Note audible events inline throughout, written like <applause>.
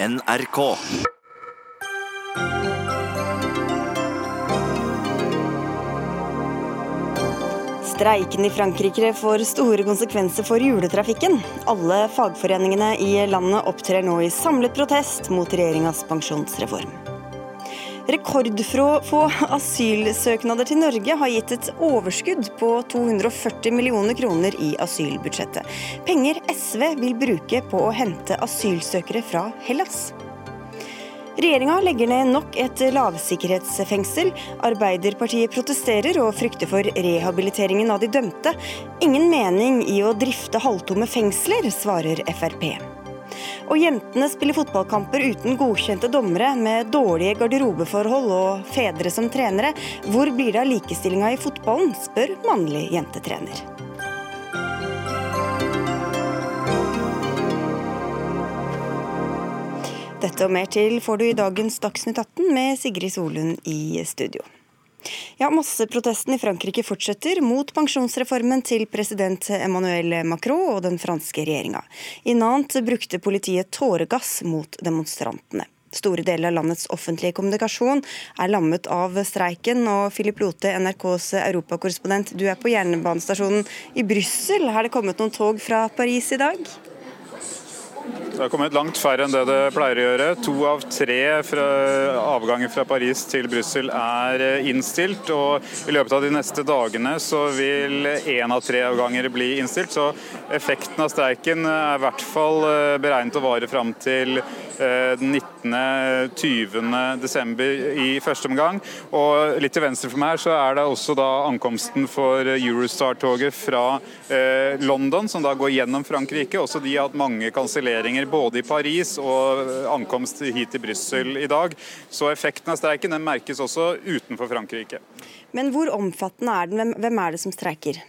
NRK. Streiken i Frankrike får store konsekvenser for juletrafikken. Alle fagforeningene i landet opptrer nå i samlet protest mot regjeringas pensjonsreform. Rekordfå asylsøknader til Norge har gitt et overskudd på 240 millioner kroner i asylbudsjettet. Penger SV vil bruke på å hente asylsøkere fra Hellas. Regjeringa legger ned nok et lavsikkerhetsfengsel. Arbeiderpartiet protesterer og frykter for rehabiliteringen av de dømte. Ingen mening i å drifte halvtomme fengsler, svarer Frp. Og jentene spiller fotballkamper uten godkjente dommere, med dårlige garderobeforhold og fedre som trenere. Hvor blir det av likestillinga i fotballen, spør mannlig jentetrener. Dette og mer til får du i dagens Dagsnytt 18 med Sigrid Solund i studio. Ja, Masseprotesten i Frankrike fortsetter mot pensjonsreformen til president Emmanuel Macron og den franske regjeringa. I Nantes brukte politiet tåregass mot demonstrantene. Store deler av landets offentlige kommunikasjon er lammet av streiken. Og Philip Lote, NRKs europakorrespondent, du er på jernbanestasjonen i Brussel. Har det kommet noen tog fra Paris i dag? Det har kommet langt færre enn det det pleier å gjøre. To av tre fra avganger fra Paris til Brussel er eh, innstilt. Og i løpet av de neste dagene så vil én av tre avganger bli innstilt. Så effekten av streiken er i hvert fall eh, beregnet å vare fram til Eh, den 19.-20. desember i første omgang. Og litt til venstre for meg så er det også da ankomsten for Eurostar-toget fra London, som da går gjennom Frankrike. Også de har hatt mange kanselleringer både i Paris og ankomst hit til Brussel i dag. Så effekten av streiken merkes også utenfor Frankrike. Men hvor omfattende er den? Hvem er det som streiker?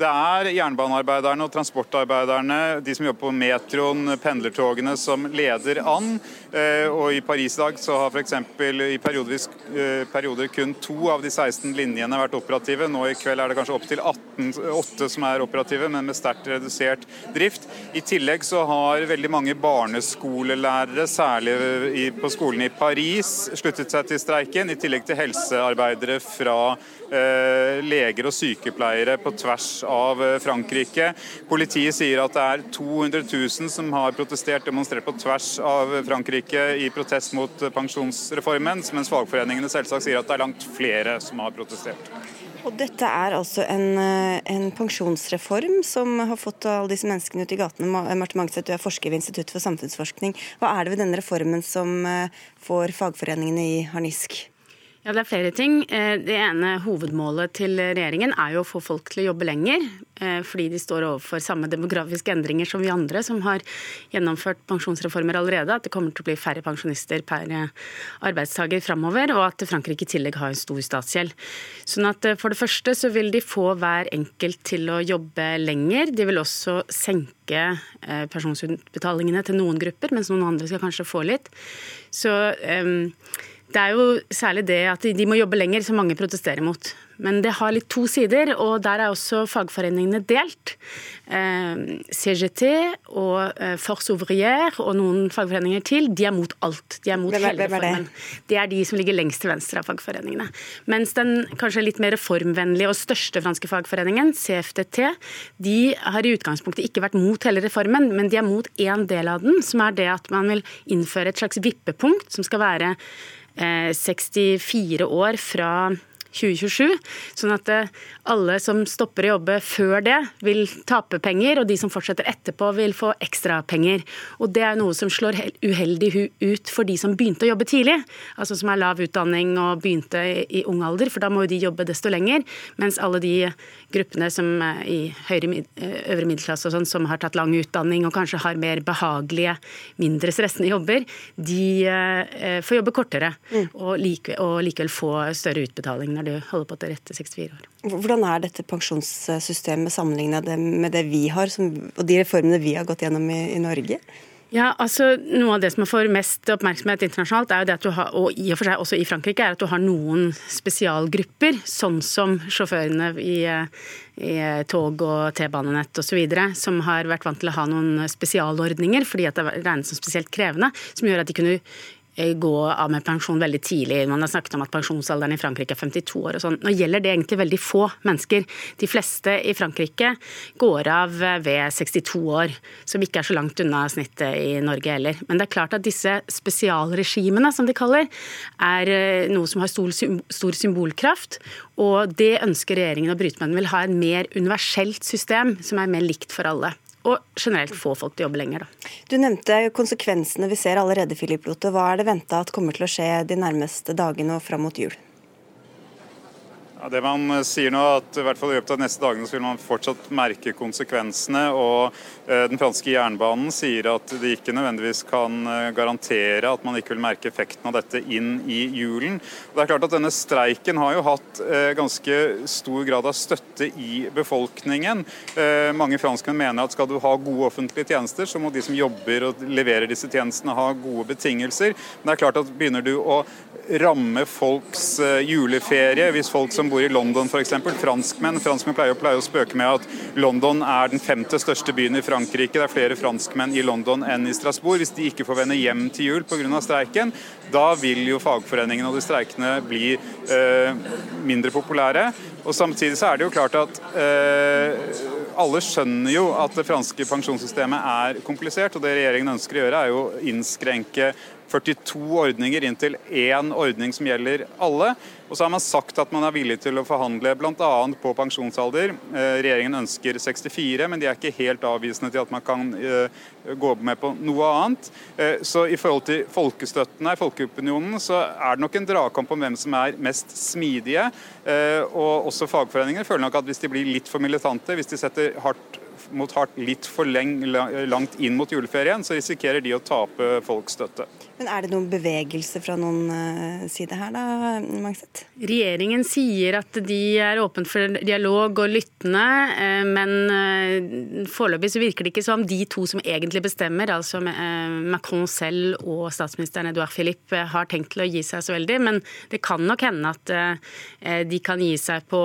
Det er jernbanearbeiderne og transportarbeiderne, de som jobber på metroen, pendlertogene, som leder an. Eh, og I Paris i dag så har f.eks. i eh, perioder kun to av de 16 linjene vært operative. Nå i kveld er det kanskje opptil 8 som er operative, men med sterkt redusert drift. I tillegg så har veldig mange barneskolelærere, særlig på skolene i Paris, sluttet seg til streiken. I tillegg til helsearbeidere fra Eh, leger og sykepleiere på tvers av eh, Frankrike. Politiet sier at det er 200 000 som har protestert, demonstrert på tvers av Frankrike i protest mot pensjonsreformen, mens fagforeningene selvsagt sier at det er langt flere som har protestert. Og Dette er altså en, eh, en, pensjonsreform som har fått alle disse menneskene ut i gatene. Marte Mangseth, du er forsker ved Institutt for samfunnsforskning. Hva er det ved denne reformen som får fagforeningene i harnisk? Ja, Det er flere ting. Eh, det ene hovedmålet til regjeringen er jo å få folk til å jobbe lenger. Eh, fordi de står overfor samme demografiske endringer som vi andre som har gjennomført pensjonsreformer allerede. At det kommer til å bli færre pensjonister per eh, arbeidstaker framover. Og at Frankrike i tillegg har en stor statsgjeld. Sånn at for det første så vil de få hver enkelt til å jobbe lenger. De vil også senke pensjonsutbetalingene til noen grupper, mens noen andre skal kanskje få litt. Så um, det er jo særlig det at de må jobbe lenger, som mange protesterer mot. Men det har litt to sider, og der er også fagforeningene delt. Eh, CGT og eh, Force Ouvrière og noen fagforeninger til, de er mot alt. De er mot hvem, hele reformen. Det? det er de som ligger lengst til venstre av fagforeningene. Mens den kanskje litt mer reformvennlige og største franske fagforeningen, CFDT, de har i utgangspunktet ikke vært mot hele reformen, men de er mot én del av den, som er det at man vil innføre et slags vippepunkt som skal være 64 eh, år fra 2027. Sånn at eh, alle som stopper å jobbe før det, vil tape penger, og de som fortsetter etterpå, vil få ekstrapenger. Og det er noe som slår uheldig ut for de som begynte å jobbe tidlig, altså som har lav utdanning og begynte i ung alder, for da må jo de jobbe desto lenger. Mens alle de gruppene som i høyere, eh, øvre middelklasse og sånn, som har tatt lang utdanning og kanskje har mer behagelige, mindre stressende jobber, de eh, får jobbe kortere mm. og, like, og likevel få større utbetaling når du holder på til rette 64 år. Hvordan er dette pensjonssystemet sammenlignet med det vi har, som, og de reformene vi har gått gjennom i, i Norge? Ja, altså Noe av det som får mest oppmerksomhet internasjonalt, er jo det at du har, og i og for seg også i Frankrike, er at du har noen spesialgrupper, sånn som sjåførene i, i tog og T-banenett osv., som har vært vant til å ha noen spesialordninger fordi at det regnes som spesielt krevende, som gjør at de kunne gå av med pensjon veldig tidlig. Man har snakket om at pensjonsalderen i Frankrike er 52 år og sånn. Nå gjelder det egentlig veldig få mennesker. De fleste i Frankrike går av ved 62 år, som ikke er så langt unna snittet i Norge heller. Men det er klart at disse spesialregimene, som de kaller, er eh, noe som har stor, stor symbolkraft. Og det ønsker regjeringen å bryte med. Den vil ha et mer universelt system som er mer likt for alle og generelt få folk til å jobbe lenger. Da. Du nevnte konsekvensene vi ser allerede, Filip Lote. Hva er det venta at kommer til å skje de nærmeste dagene og fram mot jul? Ja, det man eh, sier nå, at i hvert fall i løpet av de neste dagene så vil man fortsatt merke konsekvensene. og eh, Den franske jernbanen sier at de ikke nødvendigvis kan eh, garantere at man ikke vil merke effekten av dette inn i julen. Og det er klart at Denne streiken har jo hatt ganske stor grad av støtte i befolkningen. Mange franskmenn mener at skal du ha gode offentlige tjenester, så må de som jobber og leverer disse tjenestene ha gode betingelser. Men det er klart at begynner du å ramme folks eh, juleferie, hvis folk som bor i London f.eks. Franskmenn. Franskmenn pleier, pleier, å spøke med at London er den femte største byen i Frankrike. Det er flere franskmenn i London enn i Strasbourg. Hvis de ikke får vende hjem til jul pga. streiken, da vil jo fagforeningene og de streikende bli eh, mindre populære. Og Samtidig så er det jo klart at eh, alle skjønner jo at det franske pensjonssystemet er komplisert. og Det regjeringen ønsker å gjøre, er jo å innskrenke 42 ordninger inntil én ordning som gjelder alle. Og så har man sagt at man er villig til å forhandle bl.a. på pensjonsalder. Eh, regjeringen ønsker 64, men de er ikke helt avvisende til at man kan eh, gå med på noe annet. Eh, så i forhold til folkestøtten her, folkeopinionen, så er det nok en dragkamp om hvem som er mest smidige. Og også fagforeninger føler nok at hvis de blir litt for militante, hvis de setter hardt mot hardt litt for langt inn mot juleferien, så risikerer de å tape folks støtte. Men Er det noen bevegelse fra noen uh, side her, da, Mangset? Regjeringen sier at de er åpne for dialog og lyttende, uh, men uh, foreløpig så virker det ikke som de to som egentlig bestemmer, altså Macron selv og statsministeren Edouard Philippe, har tenkt til å gi seg så veldig. Men det kan nok hende at de kan gi seg på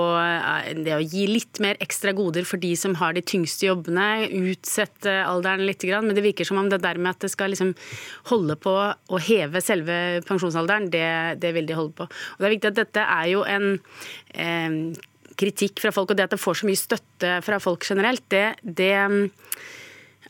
det å gi litt mer ekstra goder for de som har de tyngste jobbene, utsette alderen litt, men det virker som om det der med at det skal liksom holde på å heve selve pensjonsalderen, det, det, vil de holde på. Og det er viktig at dette er jo en eh, kritikk fra folk, og det at det får så mye støtte fra folk generelt, det, det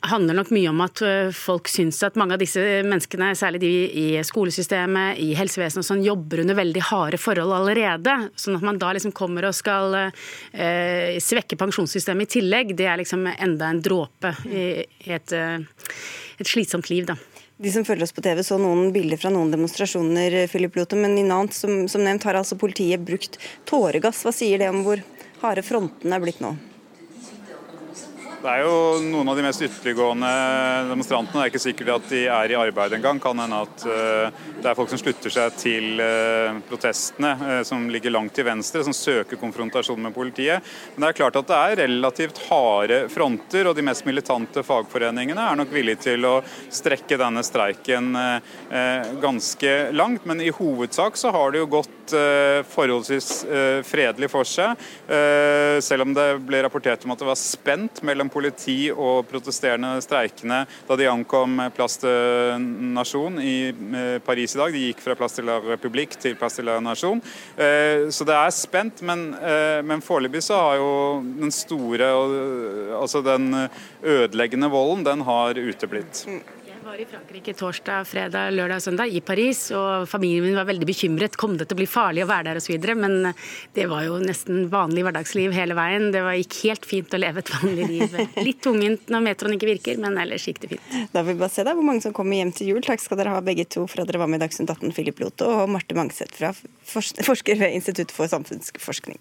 handler nok mye om at eh, folk syns at mange av disse menneskene, særlig de i skolesystemet, i helsevesenet og sånn, jobber under veldig harde forhold allerede. Sånn at man da liksom kommer og skal eh, svekke pensjonssystemet i tillegg, det er liksom enda en dråpe i, i et, eh, et slitsomt liv, da. De som følger oss på TV så noen bilder fra noen demonstrasjoner, Philip Lote, men i Nant som, som nevnt har altså politiet brukt tåregass. Hva sier det om hvor harde frontene er blitt nå? Det er jo noen av de mest ytterliggående demonstrantene. Det er ikke sikkert at de er i arbeid engang. Kan hende at eh, det er folk som slutter seg til eh, protestene, eh, som ligger langt til venstre, som søker konfrontasjon med politiet. Men det er klart at det er relativt harde fronter, og de mest militante fagforeningene er nok villige til å strekke denne streiken ganske langt. Men i hovedsak så har det jo gått forholdsvis fredelig for seg, selv om det ble rapportert om at det var spent mellom politi og protesterende streikende da de ankom Place de Nation i eh, Paris i dag. De gikk fra Place de la Republikk til Place de la Nation. Eh, så det er spent, men, eh, men foreløpig så har jo den store, altså den ødeleggende volden, den har uteblitt. Var i Frankrike torsdag, fredag, lørdag og søndag, i Paris. Og familien min var veldig bekymret. Kom det til å bli farlig å være der osv.? Men det var jo nesten vanlig hverdagsliv hele veien. Det var, gikk helt fint å leve et vanlig liv. Litt tungvint når metroen ikke virker, men ellers gikk det fint. Da vil vi bare se da, hvor mange som kommer hjem til jul. Takk skal dere ha begge to for at dere var med i Dagsnytt 18, Philip Lote og Marte Mangseth fra forsker ved Institutt for samfunnsforskning.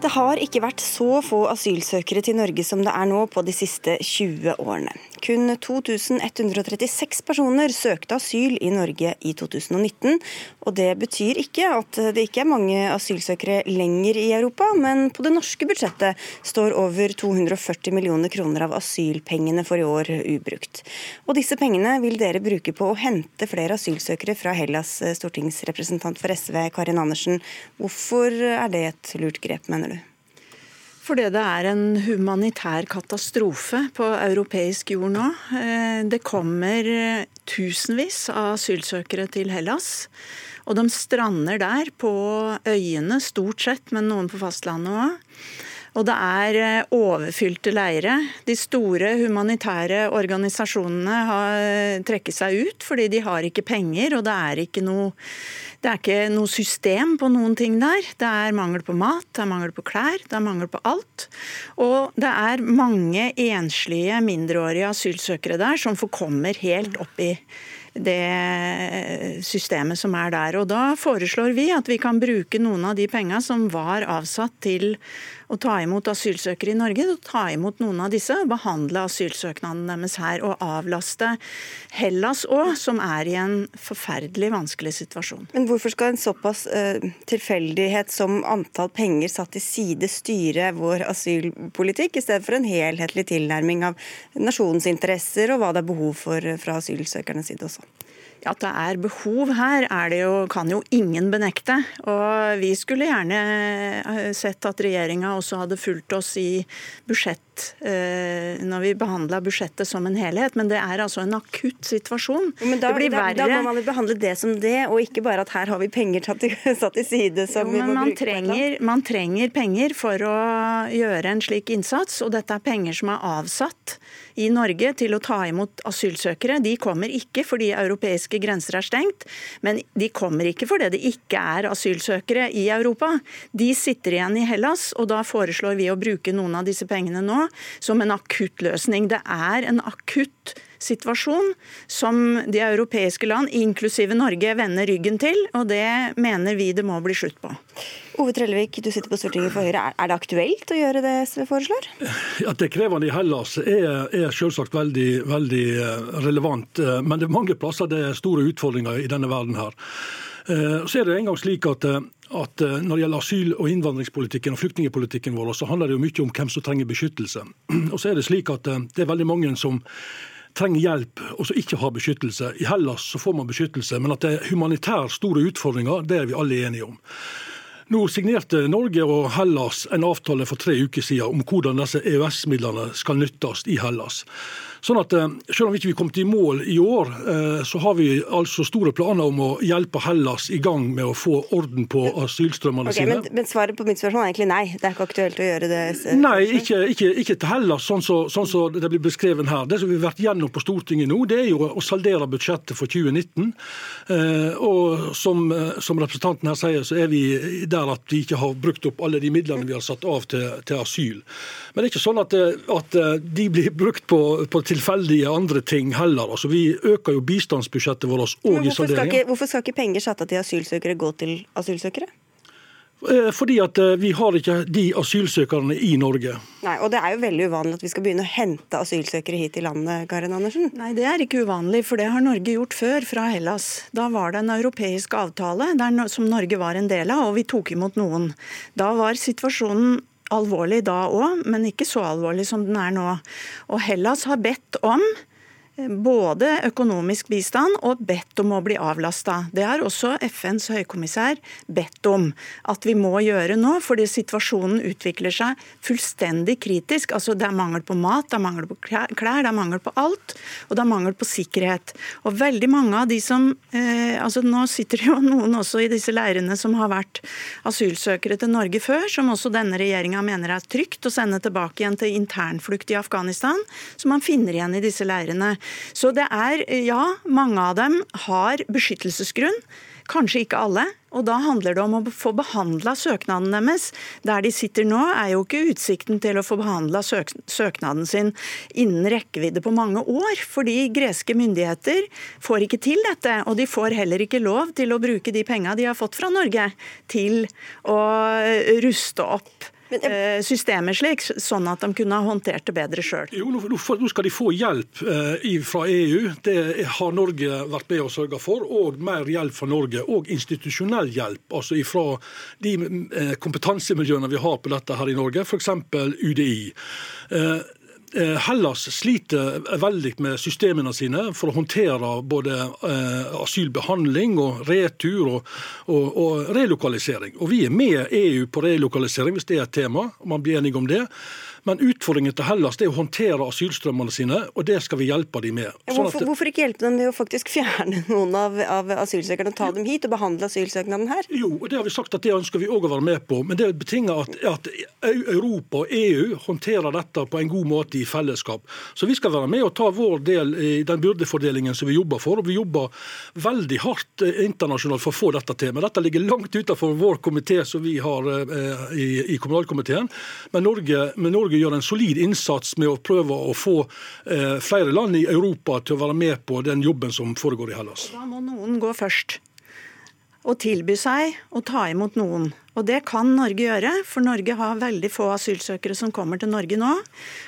Det har ikke vært så få asylsøkere til Norge som det er nå på de siste 20 årene. Kun 2136 personer søkte asyl i Norge i 2019. og Det betyr ikke at det ikke er mange asylsøkere lenger i Europa, men på det norske budsjettet står over 240 millioner kroner av asylpengene for i år ubrukt. Og disse pengene vil dere bruke på å hente flere asylsøkere fra Hellas, stortingsrepresentant for SV Karin Andersen. Hvorfor er det et lurt grep, mener du? Fordi det er en humanitær katastrofe på europeisk jord nå. Eh, det kommer eh, tusenvis av asylsøkere til Hellas. Og de strander der på øyene, stort sett, men noen på fastlandet òg. Og det er eh, overfylte leire. De store humanitære organisasjonene har trekker seg ut fordi de har ikke penger, og det er ikke noe, det er ikke noe system på noen ting der. Det er mangel på mat, det er mangel på klær, det er mangel på alt. Og det er mange enslige mindreårige asylsøkere der som forkommer helt opp i det systemet som er der. Og Da foreslår vi at vi kan bruke noen av de penga som var avsatt til å ta imot asylsøkere i Norge, og ta imot noen av disse behandle asylsøknaden deres her. Og avlaste Hellas òg, som er i en forferdelig vanskelig situasjon. Men hvorfor skal en såpass uh, tilfeldighet som antall penger satt til side styre vår asylpolitikk, i stedet for en helhetlig tilnærming av nasjonens interesser og hva det er behov for fra asylsøkernes side også? At det er behov her, er det jo, kan jo ingen benekte. Og vi skulle gjerne eh, sett at regjeringa også hadde fulgt oss i budsjett eh, når vi behandla budsjettet som en helhet, men det er altså en akutt situasjon. Men da, da, da, må man jo behandle det som det, og ikke bare at her har vi penger tatt i, <laughs> satt til side som jo, vi må man bruke trenger, man trenger penger for å gjøre en slik innsats, og dette er penger som er avsatt i Norge til å ta imot asylsøkere. De kommer ikke fordi europeiske grenser er stengt, men de kommer ikke fordi det ikke er asylsøkere i Europa. De sitter igjen i Hellas, og da foreslår vi å bruke noen av disse pengene nå som en akutt løsning. Det er en akutt situasjon som de europeiske land, inklusive Norge, vender ryggen til. Og det mener vi det må bli slutt på. Ove Trellevik, du sitter på Stortinget for Høyre. Er det aktuelt å gjøre det SV foreslår? At det er krevende i Hellas er, er selvsagt veldig, veldig eh, relevant. Eh, men det er mange plasser det er store utfordringer i denne verden her. Eh, så er det en gang slik at at eh, Når det gjelder asyl- og innvandringspolitikken og flyktningepolitikken vår, så handler det jo mye om hvem som trenger beskyttelse. <clears throat> Og så er Det slik at eh, det er veldig mange som trenger hjelp og som ikke har beskyttelse. I Hellas så får man beskyttelse, men at det er humanitært store utfordringer, det er vi alle enige om. Nå signerte Norge og Hellas en avtale for tre uker siden om hvordan disse EØS-midlene skal nyttes i Hellas. Sånn at eh, Selv om vi ikke kommet i mål i år, eh, så har vi altså store planer om å hjelpe Hellas i gang med å få orden på asylstrømmene okay, sine. Men, men, svaret på mitt spørsmål er egentlig nei? Det er ikke aktuelt å gjøre det? Nei, ikke, ikke, ikke til Hellas, sånn som så, sånn så det blir beskrevet her. Det som vi har vært gjennom på Stortinget nå, det er jo å saldere budsjettet for 2019. Eh, og som, som representanten her sier, så er vi der at vi ikke har brukt opp alle de midlene vi har satt av til, til asyl. Men det er ikke sånn at, at de blir brukt på, på tilfeldige andre ting heller. Altså, vi øker jo bistandsbudsjettet vårt òg i salderingen. Hvorfor skal ikke penger satt av til asylsøkere gå til asylsøkere? Eh, fordi at eh, vi har ikke de asylsøkerne i Norge. Nei, og Det er jo veldig uvanlig at vi skal begynne å hente asylsøkere hit i landet. Karin Andersen. Nei, Det er ikke uvanlig, for det har Norge gjort før fra Hellas. Da var det en europeisk avtale der, som Norge var en del av, og vi tok imot noen. Da var situasjonen alvorlig da òg, men ikke så alvorlig som den er nå. Og Hellas har bedt om både økonomisk bistand og bedt om å bli avlasta. Det har også FNs høykommissær bedt om at vi må gjøre nå, fordi situasjonen utvikler seg fullstendig kritisk. Altså Det er mangel på mat, det er mangel på klær, det er mangel på alt, og det er mangel på sikkerhet. Og veldig mange av de som eh, altså Nå sitter jo <laughs> noen også i disse leirene som har vært asylsøkere til Norge før, som også denne regjeringa mener er trygt å sende tilbake igjen til internflukt i Afghanistan, som man finner igjen i disse leirene. Så det er, ja, mange av dem har beskyttelsesgrunn. Kanskje ikke alle. Og da handler det om å få behandla søknaden deres. Der de sitter nå, er jo ikke utsikten til å få behandla søk søknaden sin innen rekkevidde på mange år. Fordi greske myndigheter får ikke til dette. Og de får heller ikke lov til å bruke de penga de har fått fra Norge, til å ruste opp eh, systemet slik, sånn at de kunne ha håndtert det bedre sjøl. Jo, nå, nå skal de få hjelp eh, fra EU. Det har Norge vært med å sørge for. Og mer hjelp fra Norge. Og institusjonell hjelp, altså fra de eh, kompetansemiljøene vi har på dette her i Norge, f.eks. UDI. Eh, Hellas sliter veldig med systemene sine for å håndtere både eh, asylbehandling og retur og, og, og relokalisering. Og Vi er med EU på relokalisering hvis det er et tema, og man blir enige om det. Men utfordringen til Hellas er å håndtere asylstrømmene sine, og det skal vi hjelpe dem med. Sånn hvorfor, hvorfor, ikke hjelpe dem med å faktisk <laughs> fjerne noen av, av asylsøkerne og ta dem hit og behandle asylsøknaden her? Jo, og det har vi sagt at det ønsker vi òg å være med på. Men det betinger at, at Europa og EU håndterer dette på en god måte i fellesskap. Så vi skal være med og ta vår del i den byrdefordelingen som vi jobber for. Og vi jobber veldig hardt eh, internasjonalt for å få dette til. Men dette ligger langt utenfor vår komité som vi har eh, i, i kommunalkomiteen. Men Norge, men Norge Norge gjør en solid innsats med å prøve å få eh, flere land i Europa til å være med på den jobben som foregår i Hellas. Da må noen gå først og tilby seg å ta imot noen. Og det kan Norge gjøre, for Norge har veldig få asylsøkere som kommer til Norge nå.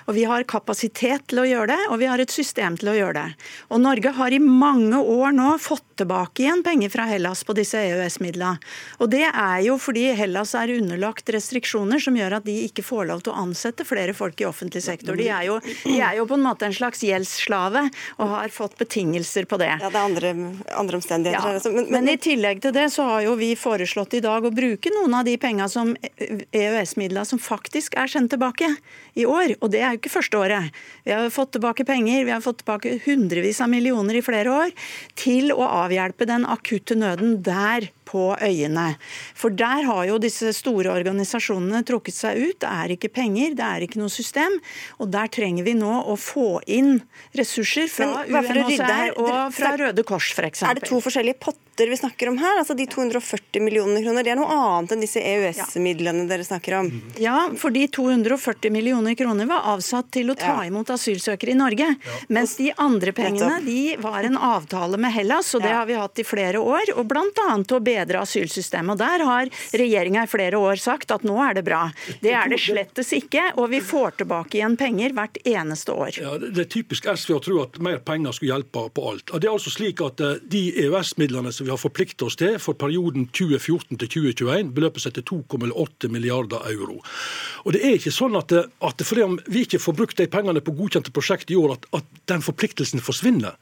Og vi har kapasitet til å gjøre det, og vi har et system til å gjøre det. Og Norge har i mange år nå fått tilbake igjen penger fra Hellas på disse EØS-midlene. Og det er jo fordi Hellas er underlagt restriksjoner som gjør at de ikke får lov til å ansette flere folk i offentlig sektor. De er jo, de er jo på en måte en slags gjeldsslave og har fått betingelser på det. Ja, det er andre, andre omstendigheter. Ja. Men, men, men, i tillegg til det så har jo vi foreslått i dag å bruke noen noen av de penga som EØS-midla som faktisk er sendt tilbake i år. Og det er jo ikke første året. Vi har fått tilbake penger, vi har fått tilbake hundrevis av millioner i flere år til å avhjelpe den akutte nøden der på øyene. For der har jo disse store organisasjonene trukket seg ut. Det er ikke penger, det er ikke noe system. Og der trenger vi nå å få inn ressurser fra UNHCR og fra Røde Kors f.eks. Er det to forskjellige potter vi snakker om her? Altså De 240 millioner kroner, det er noe annet enn disse EØS-midlene dere snakker om? Ja, fordi 240 millioner kroner var avsatt til å ta imot asylsøkere i Norge. Mens de andre pengene de var en avtale med Hellas, og det har vi hatt i flere år. og blant annet å bedre bedre asylsystemet. Og Der har regjeringa i flere år sagt at nå er det bra. Det er det slettes ikke, og vi får tilbake igjen penger hvert eneste år. Ja, det er typisk SV å tro at mer penger skulle hjelpe på alt. Og Det er altså slik at eh, De EØS-midlene som vi har forpliktet oss til for perioden 2014 til 2021, beløper seg til 2,8 milliarder euro. Og det er ikke sånn at, eh, at fordi om vi ikke får brukt de pengene på godkjente prosjekt i år, at, at den forpliktelsen forsvinner.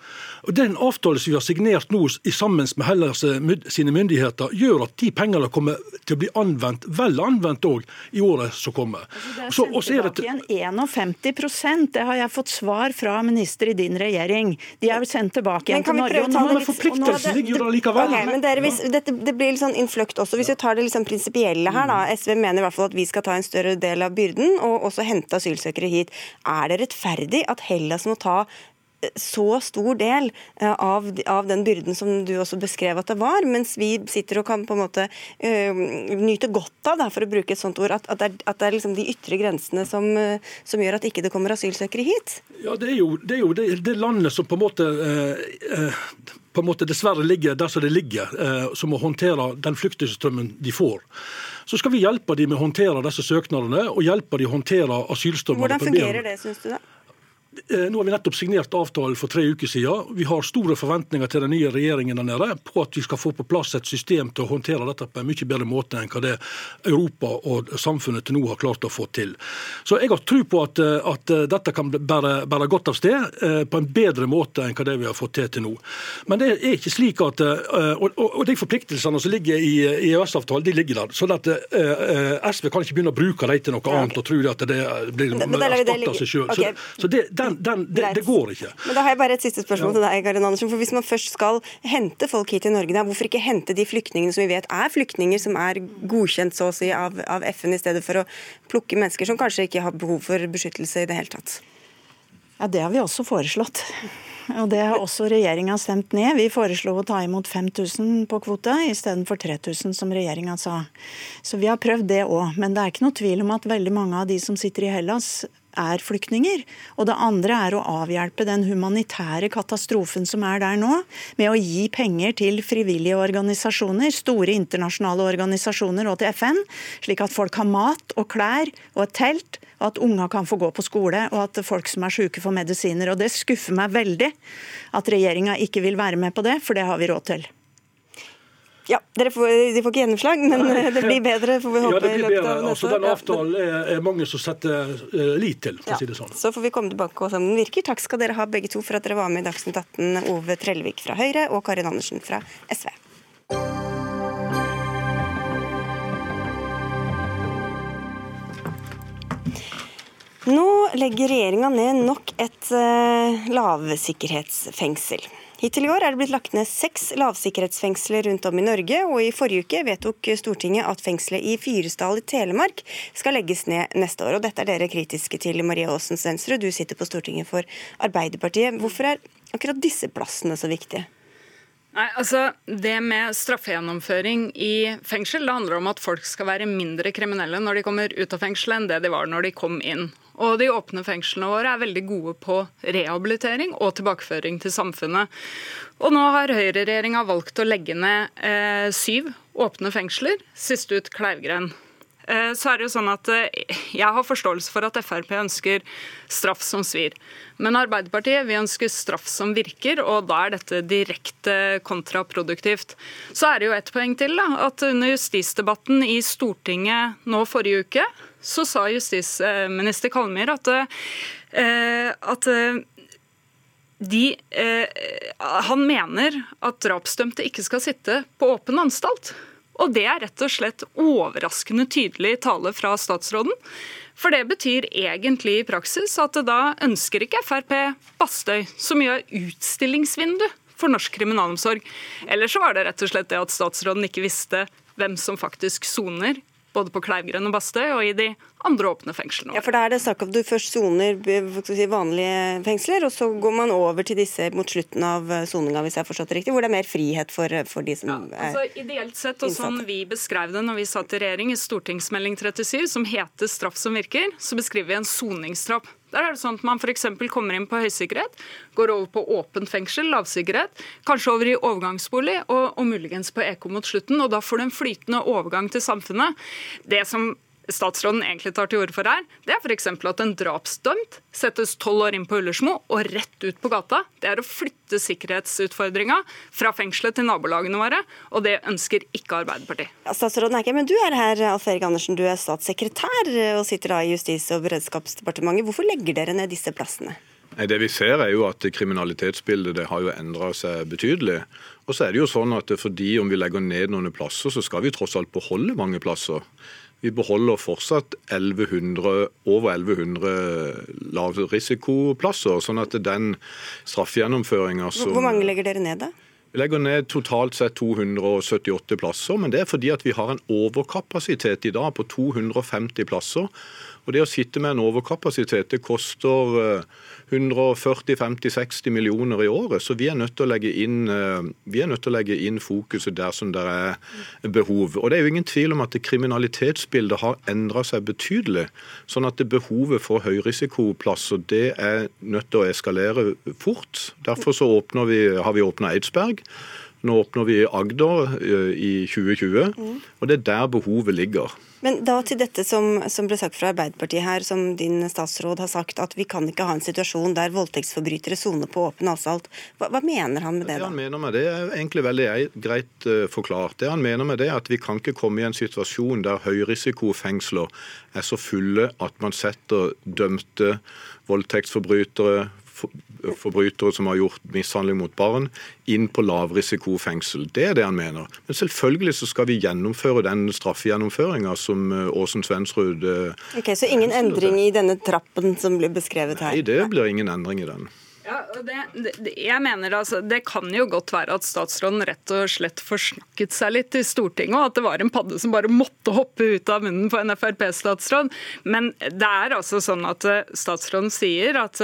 Og Den avtalen som vi har signert nå sammen med Hellas sine myndigheter, myndigheter gjør at de pengene kommer til å bli anvendt, vel anvendt òg, i året som kommer. Altså det er sendt tilbake igjen 51 det har jeg fått svar fra minister i din regjering. De er sendt tilbake igjen til Norge. Nå, men forpliktelsen ligger jo der likevel. Okay, men dere, hvis, dette, det blir litt sånn innfløkt også. Hvis vi tar det liksom prinsipielle her, da. SV mener i hvert fall at vi skal ta en større del av byrden og også hente asylsøkere hit. Er det rettferdig at Hellas må ta så stor del eh, av, av, den byrden som du også beskrev at det var, mens vi sitter og kan på en måte uh, nyte godt av, da, for å bruke et sånt ord, at, at det er, at det er liksom de ytre grensene som, uh, som, gjør at ikke det kommer asylsøkere hit? Ja, Det er jo det, er jo det, det landet som på en måte uh, på en måte dessverre ligger der som det ligger, som må håndtere den flyktningstrømmen de får. Så skal vi hjelpe dem med å håndtere disse søknadene og hjelpe dem å håndtere asylstrømmene. Hvordan fungerer det, syns du da? Eh, nå har vi nettopp signert avtalen for tre uker siden. Vi har store forventninger til den nye regjeringen der nede på at vi skal få på plass et system til å håndtere dette på en mye bedre måte enn hva det Europa og samfunnet til nå har klart å få til. Så jeg har tro på at, eh, at eh, dette kan bære, bære, godt av sted på en bedre måte enn hva det vi har fått til til nå. Men det er ikke slik at Og, og de forpliktelsene som ligger i EØS-avtalen, de ligger der. Så at SV kan ikke begynne å bruke dem til noe annet og tro at det blir erstatta seg sjøl. Så, så det, den, den, det, det, går ikke. Men Da har jeg bare et siste spørsmål ja. til deg, Karin Andersen. For Hvis man først skal hente folk hit til Norge, da, hvorfor ikke hente de flyktningene som vi vet er flyktninger, som er godkjent så å si av, av FN, i stedet for å plukke mennesker som kanskje ikke har behov for beskyttelse i det hele tatt? Ja, Det har vi også foreslått. Og det har også regjeringa stemt ned. Vi foreslo å ta imot 5000 på kvote istedenfor 3000, som regjeringa sa. Så vi har prøvd det òg. Men det er ikke noe tvil om at veldig mange av de som sitter i Hellas, er flyktninger. Og det andre er å avhjelpe den humanitære katastrofen som er der nå, med å gi penger til frivillige organisasjoner, store internasjonale organisasjoner og til FN, slik at folk har mat og klær og et telt, og at unga kan få gå på skole, og at folk som er syke får medisiner. Og det skuffer meg veldig at regjeringa ikke vil være med på det, for det har vi råd til. Ja, får, De får ikke gjennomslag, men det blir bedre, får vi håpe. Ja, det blir bedre. Altså, den avtalen er, er, mange som setter uh, lit til, for ja. å si det sånn. Så får vi komme tilbake og se om den virker. Takk skal dere ha begge to for at dere var med i Dagsnytt 18, Ove Trellevik fra Høyre og Karin Andersen fra SV. Nå legger regjeringa ned nok et uh, lavsikkerhetsfengsel. Hittil i år er det blitt lagt ned seks lavsikkerhetsfengsler rundt om i Norge, og i forrige uke vedtok Stortinget at fengselet i Fyresdal i Telemark skal legges ned neste år. Og dette er dere kritiske til, Marie Aasen Svensrud, du sitter på Stortinget for Arbeiderpartiet. Hvorfor er akkurat disse plassene så viktige? Nei, altså Det med straffegjennomføring i fengsel det handler om at folk skal være mindre kriminelle når de kommer ut av fengselet enn det de var når de kom inn. Og de åpne fengslene våre er veldig gode på rehabilitering og tilbakeføring til samfunnet. Og nå har høyreregjeringa valgt å legge ned eh, syv åpne fengsler, sist ut Kleivgren. Eh, så er det jo sånn at eh, Jeg har forståelse for at Frp ønsker straff som svir. Men Arbeiderpartiet vi ønsker straff som virker, og da er dette direkte kontraproduktivt. Så er det jo ett poeng til. da, at Under justisdebatten i Stortinget nå forrige uke så sa justisminister Kalmyr at, eh, at eh, de, eh, han mener at drapsdømte ikke skal sitte på åpen anstalt. Og det er rett og slett overraskende tydelig tale fra statsråden. For det betyr egentlig i praksis at da ønsker ikke Frp Bastøy, som gjør utstillingsvindu for norsk kriminalomsorg. Eller så var det rett og slett det at statsråden ikke visste hvem som faktisk soner både på Kleivgrend og Bastøy og i de andre åpne fengslene. Ja, for Da er det snakk at du først soner si, vanlige fengsler, og så går man over til disse mot slutten av eh, soninga, hvis jeg har forstått det riktig, hvor det er mer frihet for, for de som ja, altså, Ideelt sett, og sånn vi beskrev det når vi satt i regjering, i stortingsmelding 37, som heter 'Straff som virker', så beskriver vi en soningsstraff. Der er det sånn at man f.eks. kommer inn på høysikkerhet, går over på åpent fengsel, lavsikkerhet, kanskje over i overgangsbolig og, og muligens på EK mot slutten. og Da får du en flytende overgang til samfunnet. Det som statsråden egentlig tar til orde for her, det er f.eks. at en drapsdømt settes tolv år inn på Ullersmo og rett ut på gata. Det er å flytte sikkerhetsutfordringa fra fengselet til nabolagene våre, og det ønsker ikke Arbeiderpartiet. Ja, statsråden er ikke, men Du er her, Alf Erik Andersen, du er statssekretær og sitter da i Justis- og beredskapsdepartementet. Hvorfor legger dere ned disse plassene? Nei, det Vi ser er jo at kriminalitetsbildet det har jo endra seg betydelig. Og så er det jo sånn at fordi om vi legger ned noen plasser, så skal vi tross alt beholde mange plasser. Vi beholder fortsatt 1100, over 1100 lavrisikoplasser. sånn at den straffegjennomføringa som Hvor mange legger dere ned, da? Vi legger ned totalt sett 278 plasser, men det er fordi at vi har en overkapasitet i dag på 250 plasser. Og Det å sitte med en overkapasitet det koster 140-50-60 eh, millioner i året. Så vi er nødt til å legge inn, eh, å legge inn fokuset der som det er behov. Og Det er jo ingen tvil om at kriminalitetsbildet har endra seg betydelig. Sånn at behovet for høyrisikoplasser det er nødt til å eskalere fort. Derfor så vi, har vi åpna Eidsberg. Nå åpner vi Agder eh, i 2020, og det er der behovet ligger. Men da til dette som, som, ble sagt fra Arbeiderpartiet her, som din statsråd har sagt, at vi kan ikke ha en situasjon der voldtektsforbrytere soner på åpen asfalt. Hva, hva, mener han med det? da? Det han mener med det er egentlig veldig greit uh, forklart. Det han mener med det er at vi kan ikke komme i en situasjon der høyrisikofengsler er så fulle at man setter dømte voldtektsforbrytere, forbrytere som har gjort mishandling mot barn, inn på lavrisikofengsel. Det er det han mener. Men selvfølgelig så skal vi gjennomføre den straffegjennomføringa som Åsen eh, Svensrud eh, Ok, Så ingen endring i denne trappen som blir beskrevet her? Nei, det blir ingen endring i den. Ja, det, det, jeg mener altså, Det kan jo godt være at statsråden rett og slett forsnakket seg litt i Stortinget, og at det var en padde som bare måtte hoppe ut av munnen på en Frp-statsråd. Men det er altså sånn at eh, statsråden sier at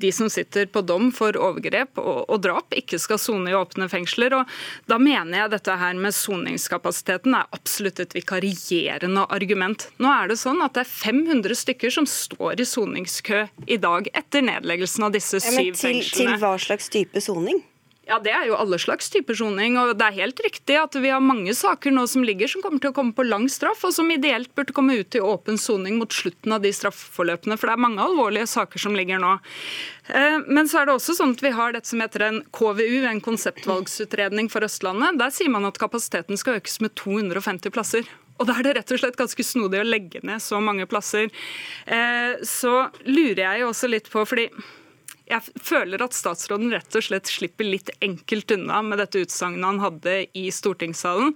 de som sitter på dom for overgrep og, og drap, ikke skal sone i åpne fengsler. og Da mener jeg dette her med soningskapasiteten er absolutt et vikarierende argument. Nå er det sånn at det er 500 stykker som står i soningskø i dag etter nedleggelsen av disse syv ja, til, fengslene. Til hva slags type soning? Ja, Det er jo alle slags typer soning. og Det er helt riktig at vi har mange saker nå som ligger som kommer til å komme på lang straff, og som ideelt burde komme ut i åpen soning mot slutten av de straffeforløpene. For det er mange alvorlige saker som ligger nå. Eh, men så er det også sånn at vi har dette som heter en KVU, en konseptvalgsutredning for Østlandet. Der sier man at kapasiteten skal økes med 250 plasser. Og da er det rett og slett ganske snodig å legge ned så mange plasser. Eh, så lurer jeg jo også litt på, fordi jeg føler at statsråden rett og slett slipper litt enkelt unna med dette utsagnet han hadde i stortingssalen,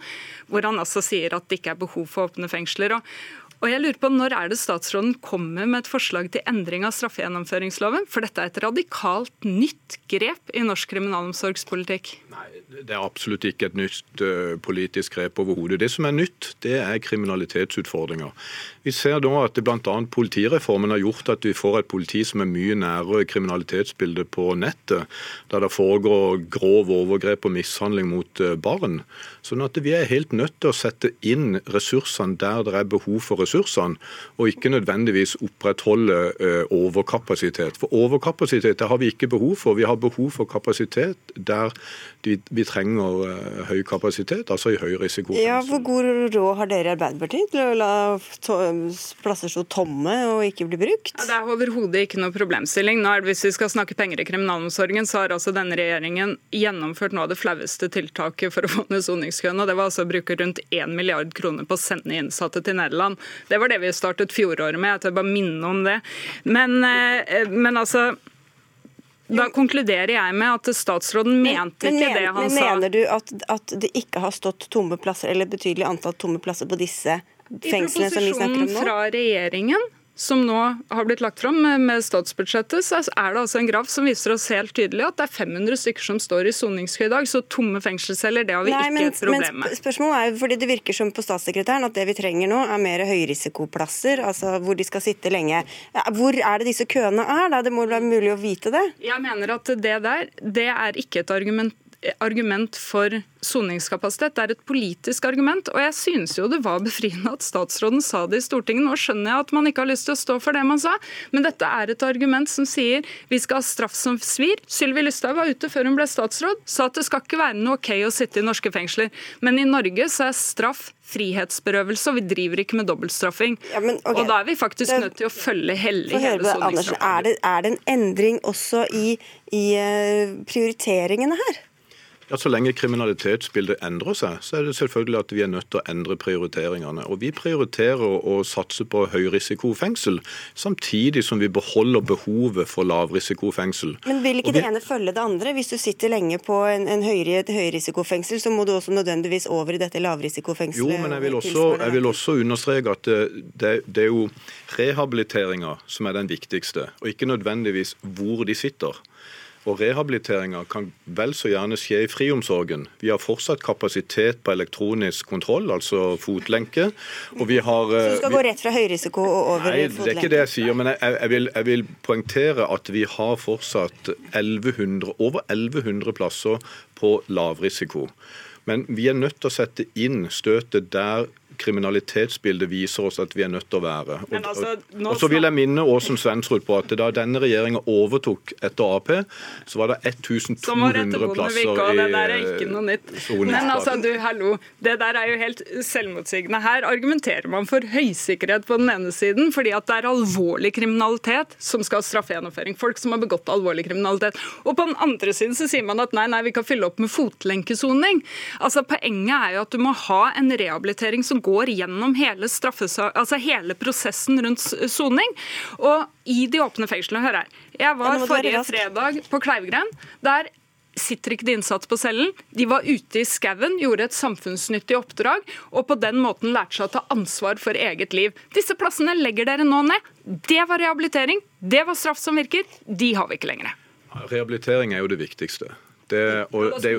hvor han altså sier at det ikke er behov for åpne fengsler. Og, og jeg lurer på Når er det statsråden kommer med et forslag til endring av straffegjennomføringsloven? For dette er et radikalt nytt grep i norsk kriminalomsorgspolitikk. Nei, Det er absolutt ikke et nytt uh, politisk grep overhodet. Det som er nytt, det er kriminalitetsutfordringer. Vi ser da at bl.a. politireformen har gjort at vi får et politi som er mye nærere kriminalitetsbildet på nettet, der det foregår grov overgrep og mishandling mot uh, barn. Sånn at vi er helt nødt til å sette inn ressursene der det er behov for ressursene, og ikke nødvendigvis opprettholde uh, overkapasitet. For overkapasitet det har vi ikke behov for. Vi har behov for kapasitet der de, vi trenger uh, høy kapasitet, altså i høy risiko. Ja, Hvor god råd har dere i Arbeiderpartiet til å la to plasser stå tomme og ikke bli brukt? Ja, det er overhodet ikke noe problemstilling. Nå er det, hvis vi skal snakke penger i kriminalomsorgen, så har altså denne regjeringen gjennomført noe av det flaueste tiltaket for å få ned soningskøen. og Det var altså å bruke rundt 1 milliard kroner på å sende innsatte til Nederland. Det var det vi startet fjoråret med. Jeg tør bare minne om det. Men, eh, men altså da konkluderer jeg med at statsråden mente men, ikke det han men, sa. Mener du at, at det ikke har stått tomme plasser, eller betydelig antall tomme plasser på disse fengslene som vi snakker om I proposisjonen fra regjeringen som nå har blitt lagt fram med, statsbudsjettet, så er det altså en graf som viser oss helt tydelig at det er 500 stykker som står i soningskø i dag. Så tomme fengselsceller, det har vi Nei, ikke men, et problem med. sp- spørsmålet er jo, fordi Det virker som på statssekretæren at det vi trenger nå, er mer høyrisikoplasser, altså hvor de skal sitte lenge. Hvor er det disse køene er? da? Det må være mulig å vite det? Jeg mener at det der, det er ikke et argument argument for soningskapasitet. Det er et politisk argument. Og jeg synes jo det var befriende at statsråden sa det i Stortinget. Nå skjønner jeg at man ikke har lyst til å stå for det man sa, men dette er et argument som sier vi skal ha straff som svir. Sylvi Lysthaug var ute før hun ble statsråd, sa at det skal ikke være noe ok å sitte i norske fengsler. Men i Norge så er straff frihetsberøvelse, og vi driver ikke med dobbeltstraffing. Ja, men, okay. Og da er vi faktisk Det- nødt til å følge hellig hele soningsstraffen. Er er det en endring også i, i eh, prioriteringene her? Ja, Så lenge kriminalitetsbildet endrer seg, så er det selvfølgelig at vi er nødt til å endre prioriteringene. Og Vi prioriterer å satse på høyrisikofengsel, samtidig som vi beholder behovet for lavrisikofengsel. Men vil ikke vi- det ene følge det andre? Hvis du sitter lenge på en, en høyre, et høyrisikofengsel, så må du også nødvendigvis over i dette lavrisikofengselet? Jo, men jeg vil også, jeg vil også understreke at det, det, det er jo rehabiliteringa som er den viktigste, og ikke nødvendigvis hvor de sitter. Og Rehabiliteringa kan vel så gjerne skje i friomsorgen. Vi har fortsatt kapasitet på elektronisk kontroll, altså fotlenke. Og vi har, Så du skal vi- gå rett fra høyrisiko og over Nei, i det er ikke det jeg sier, men jeg, jeg, vil, jeg vil poengtere at vi har fortsatt 1100, over 1100 plasser på lavrisiko. Men vi er nødt til å sette inn støtet der kriminalitetsbildet viser oss at vi er nødt til å være. Og, altså, og, og så vil jeg minne Åsen Svensrud på at da denne regjeringa overtok etter Ap, så var det Som var etter 1200 plasser det i der er ikke noe nytt. soningsplasser. Men altså, du, hallo, det der er jo helt selvmotsigende. Her argumenterer man for høysikkerhet på den ene siden, fordi at det er alvorlig kriminalitet som skal ha straffegjennomføring. Folk som har begått alvorlig kriminalitet. Og på den andre siden så sier man at nei, nei, vi kan fylle opp med fotlenkesoning. Altså, poenget er jo at du må ha en rehabilitering som går gjennom hele, altså hele prosessen rundt soning. Og i de åpne fengslene, hør her. Jeg var forrige fredag på Kleivgren. Der sitter ikke de innsatte på cellen. De var ute i skauen, gjorde et samfunnsnyttig oppdrag, og på den måten lærte seg å ta ansvar for eget liv. Disse plassene legger dere nå ned. Det var rehabilitering, det var straff som virker. De har vi ikke lenger. Rehabilitering er jo det viktigste. Det, og det,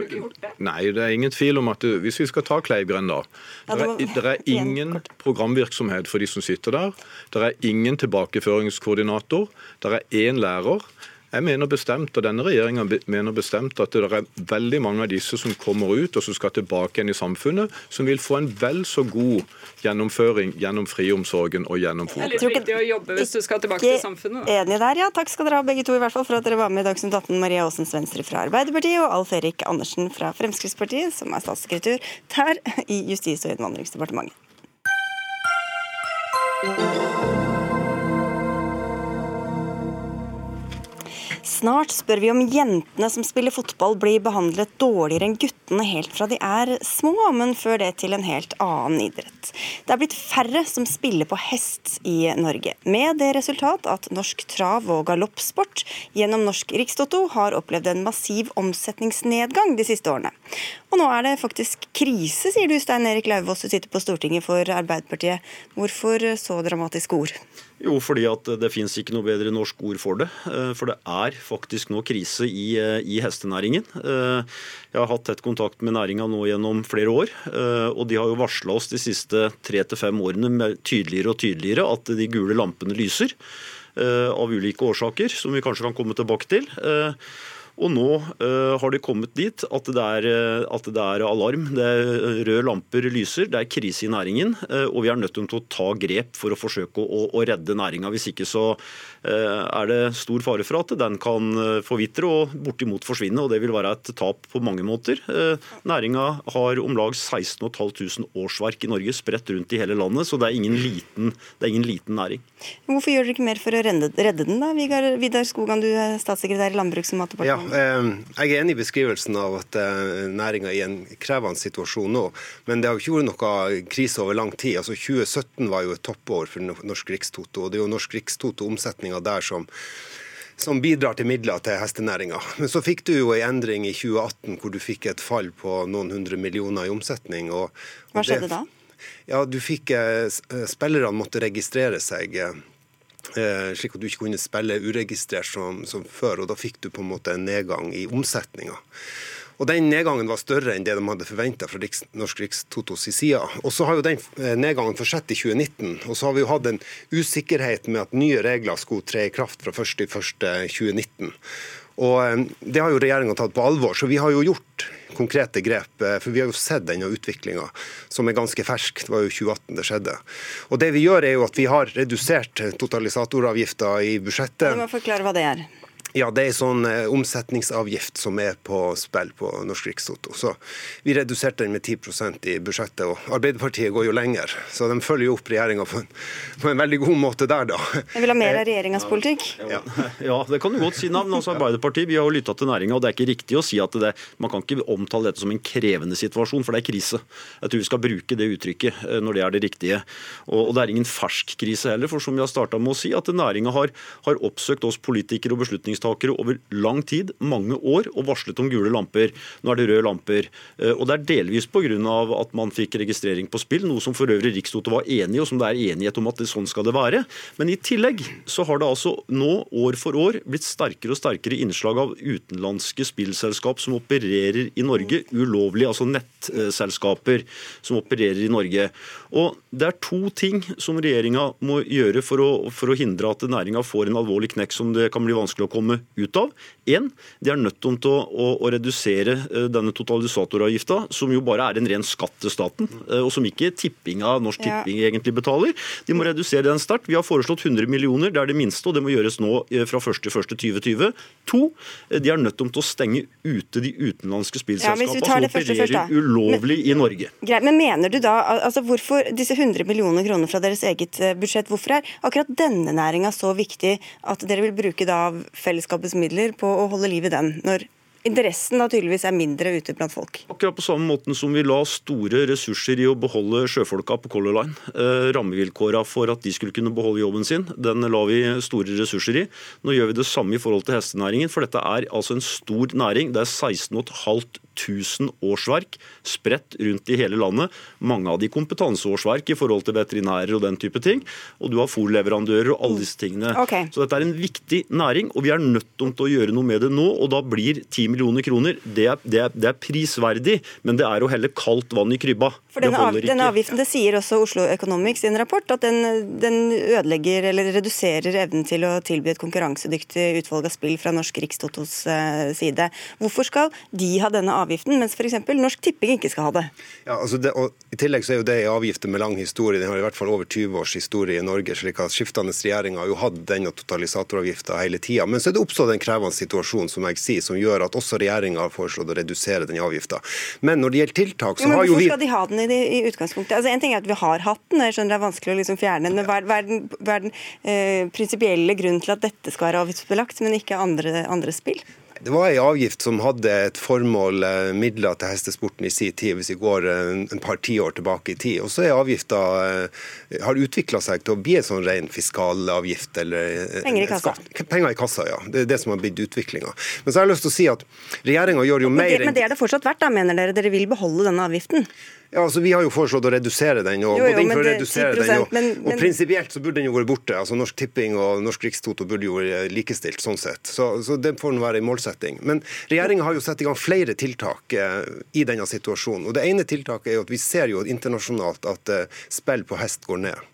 nei, det er ingen tvil om at det, hvis vi skal ta Kleivgrend, da Det det er, det er ingen programvirksomhet for de som sitter der. Det er ingen tilbakeføringskoordinator. Det er én lærer. Jeg mener bestemt, og denne regjeringa mener bestemt at det er veldig mange av disse som kommer ut og som skal tilbake igjen i samfunnet, som vil få en vel så god gjennomføring gjennom friomsorgen og gjennom fôr. Det er litt viktig å jobbe hvis du skal tilbake til samfunnet. Da. Enig der, ja. Takk skal dere ha begge to i hvert fall for at dere var med i Dagsnytt 18. Maria Aasens Venstre fra Arbeiderpartiet og Alf Erik Andersen fra Fremskrittspartiet, som er statssekretær der i Justis- og innvandringsdepartementet. Snart spør vi om jentene som spiller fotball blir behandlet dårligere enn guttene helt fra de er små, men før det til en helt annen idrett. Det er blitt færre som spiller på hest i Norge, med det resultat at norsk trav- og galoppsport gjennom Norsk Rikstoto har opplevd en massiv omsetningsnedgang de siste årene. Og nå er det faktisk krise, sier du Stein Erik Lauvås, du sitter på Stortinget for Arbeiderpartiet. Hvorfor så dramatiske ord? Jo, fordi at det finnes ikke noe bedre norsk ord for det. Eh, for det er faktisk nå krise i, eh, i hestenæringen. Eh, jeg har hatt tett kontakt med næringa nå gjennom flere år. Og de har jo varsla oss de siste tre til fem årene tydeligere og tydeligere at de gule lampene lyser. Av ulike årsaker, som vi kanskje kan komme tilbake til. Og nå uh, har de kommet dit at det, er, eh, at det, er, alarm. Det er eh, røde lamper lyser, det er krise i næringen. Uh, og vi er nødt til å ta grep for å forsøke å, å redde næringa. Hvis ikke så uh, er det stor fare for at den kan forvitre og bortimot forsvinne. Og det vil være et tap på mange måter. Næringa har om lag 16 500 årsverk i Norge spredt rundt i hele landet, så det er ingen liten, er ingen liten næring. Hvorfor gjør dere ikke mer for å redde, redde den, da? Vidar Skogan, du er statssekretær i Landbruks- og matdepartementet. Ja, Eh, jeg er enig i beskrivelsen av at eh, næringa er i en krevende situasjon nå. Men det har jo ikke vært noe krise over lang tid. Altså 2017 var jo et toppår for Norsk Rikstoto. Og det er jo Norsk Rikstoto-omsetninga der som som bidrar til midler til hestenæringa. Men så fikk du jo en endring i 2018 hvor du fikk et fall på noen hundre millioner i omsetning. Og, og Hva skjedde da? Ja, du fikk eh, Spillerne måtte registrere seg Eh, slik at du ikke kunne spille uregistrert som, som, før. og Da fikk du på en måte en nedgang i omsetninga. Og Den nedgangen var større enn det de hadde forventa fra Riks, Norsk Rikstotos side. Og så har jo den eh, nedgangen fortsatt i 2019. Og så har vi jo hatt en usikkerhet med at nye regler skulle tre i kraft fra 1.1.2019. Og eh, Det har jo regjeringa tatt på alvor. Så vi har jo gjort konkrete grep. Eh, for vi har jo sett denne utviklinga, som er ganske fersk. Det var jo 2018 det skjedde. Og det vi gjør er jo at vi har redusert totalisatoravgifta i budsjettet. Du må forklare hva det er. Ja, det er en sånn eh, omsetningsavgift som er på spill på Norsk Rikstoto. Så vi reduserte den med 10% i budsjettet, og Arbeiderpartiet går jo lenger. Så de følger jo opp regjeringa på, på, en veldig god måte der, da. Jeg vil ha mer av regjeringas politikk. Ja. ja. det kan du godt si. Navn. Altså, Arbeiderpartiet vi har jo lytta til næringa, og det er ikke riktig å si at det, man kan ikke omtale dette som en krevende situasjon, for det er krise. Jeg tror vi skal bruke det uttrykket eh, når det er det riktige. Og, og det er ingen fersk krise heller, for som vi har starta med å si, at næringa har, har oppsøkt oss politikere og beslutningstakere beslutningstakere over lang tid, mange år, og varslet om gule lamper. Nå er det røde lamper. Eh, og Det er delvis pga. at man fikk registrering på spill, noe som for øvrig Rikstoto var enig i, og som det er enighet om at det, sånn skal det være. Men i tillegg så har det altså nå år for år blitt sterkere og sterkere innslag av utenlandske spillselskap som opererer i Norge ulovlig, altså nettselskaper som opererer i Norge. Og Det er to ting som regjeringa må gjøre for å, for å hindre at næringa får en alvorlig knekk som det kan bli vanskelig å komme komme ut av. En, de er nødt til å, å, å redusere eh, denne totalisatoravgifta, som jo bare er en ren skatt til staten, eh, og som ikke tipping av Norsk Tipping ja. egentlig betaler. De må redusere den sterkt. Vi har foreslått 100 millioner, det er det minste, og det må gjøres nå eh, fra 1.1.2020. To, de er nødt til å stenge ute de utenlandske spillselskapene ja, som opererer først, ulovlig men, i Norge. Greit, men mener du da, altså hvorfor disse 100 millioner kroner fra deres eget budsjett, hvorfor er akkurat denne næringa så viktig at dere vil bruke da fellesskapets midler på å holde liv i den, når interessen da tydeligvis er mindre ute blant folk. Akkurat på samme måten som vi la store ressurser i å beholde sjøfolka på Color Line. Eh, rammevilkåra for at de skulle kunne beholde jobben sin, den la vi store ressurser i. Nå gjør vi det samme i forhold til hestenæringen, for dette er altså en stor næring. Det er 16 500 1000 årsverk spredt rundt i hele landet. Mange av de kompetanseårsverk i forhold til veterinærer og den type ting. Og du har fòrleverandører og alle disse tingene. Okay. Så dette er en viktig næring, og vi er nødt til å gjøre noe med det nå. Og da blir 10 millioner kroner, det er, det, er, det er, prisverdig, men det er å helle kaldt vann i krybba. For denne, av, denne avgiften, Det sier også Oslo Economics i en rapport, at den, den, ødelegger eller reduserer evnen til å tilby et konkurransedyktig utvalg av spill fra Norsk Rikstotos uh, side. Hvorfor skal de ha denne avgiften, mens f.eks. Norsk Tipping ikke skal ha det? Ja, altså det, I tillegg så er jo det en avgift med lang historie. Den har i hvert fall over 20 års historie i Norge. slik at Skiftende regjeringer har jo hatt denne totalisatoravgifta hele tida. Men så er det oppstått en krevende situasjon som jeg sier, som gjør at også regjeringa har foreslått å redusere den avgifta. Men når det gjelder tiltak, så jo, har jo vi Hvorfor skal de ha den i, i utgangspunktet? Altså, en ting er at vi har hatt den, jeg skjønner det er vanskelig å liksom fjerne den. Men hva er den, den eh, prinsipielle grunnen til at dette skal være avgiftsbelagt, men ikke andre, andre spill? Det var en avgift som hadde et formål, eh, midler til hestesporten i sin tid, hvis vi går en, en par tiår tilbake i tid. Og så er avgifta eh, har utvikla seg til å bli en sånn ren fiskalavgift. Eller, eh, Penger i kassa. Penger i kassa, ja. Det er det som har blitt utviklinga. Men så har jeg lyst til å si at regjeringa gjør jo mer Men det er det fortsatt verdt, da, mener dere? Dere vil beholde denne avgiften? Ja, altså Vi har jo foreslått å redusere den. og, jo, jo, for å redusere den, og, men, men... og Prinsipielt så burde den jo vært borte. altså Norsk Tipping og Norsk Rikstoto burde jo vært likestilt sånn sett. Så, så det får være en målsetting. Men regjeringa har jo satt i gang flere tiltak eh, i denne situasjonen. og Det ene tiltaket er jo at vi ser jo internasjonalt at eh, spill på hest går ned.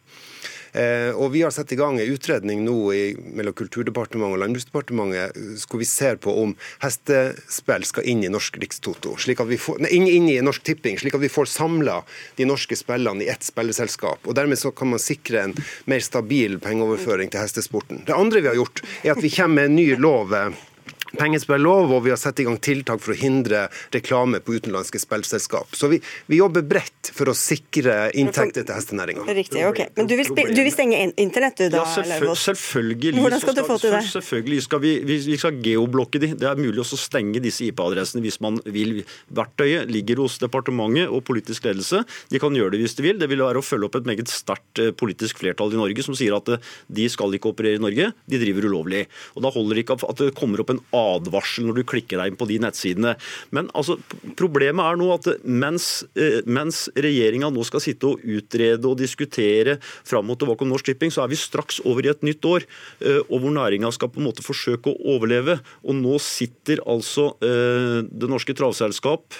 Eh, og Vi har satt i gang en utredning nå i, mellom Kulturdepartementet og Landbruksdepartementet hvor vi ser på om hestespill skal inn i Norsk Rikstoto, slik at vi får, nei, inn, inn, i Norsk Tipping, slik at vi får samla de norske spillene i ett spilleselskap. og Dermed så kan man sikre en mer stabil pengeoverføring til hestesporten. Det andre vi har gjort, er at vi kommer med en ny lov eh, pengespillov, og vi har satt i gang tiltak for å hindre reklame på utenlandske spillselskap. Så vi, vi jobber bredt for å sikre inntekter til hestenæringa. Riktig, ok. Men du vil, du vil stenge internett, du da? Ja, selvføl selvfølgelig. Hvordan skal, skal du få til det? Selvfølgelig skal vi, vi, vi skal geoblokke de. Det er mulig å stenge disse IP-adressene hvis man vil. Verktøyet ligger hos departementet og politisk ledelse. De kan gjøre det hvis de vil. Det vil være å følge opp et meget sterkt eh, politisk flertall i Norge som sier at eh, de skal ikke operere i Norge, de driver ulovlig. Og Da holder det ikke at det kommer opp en advarsel når du klikker deg inn på de nettsidene. Men altså, problemet er nå at mens, eh, mens regjeringa nå skal sitte og utrede og diskutere fram og tilbake om Norsk Tipping, så er vi straks over i et nytt år, eh, og hvor næringa skal på en måte forsøke å overleve. Og nå sitter altså eh, Det Norske Travselskap,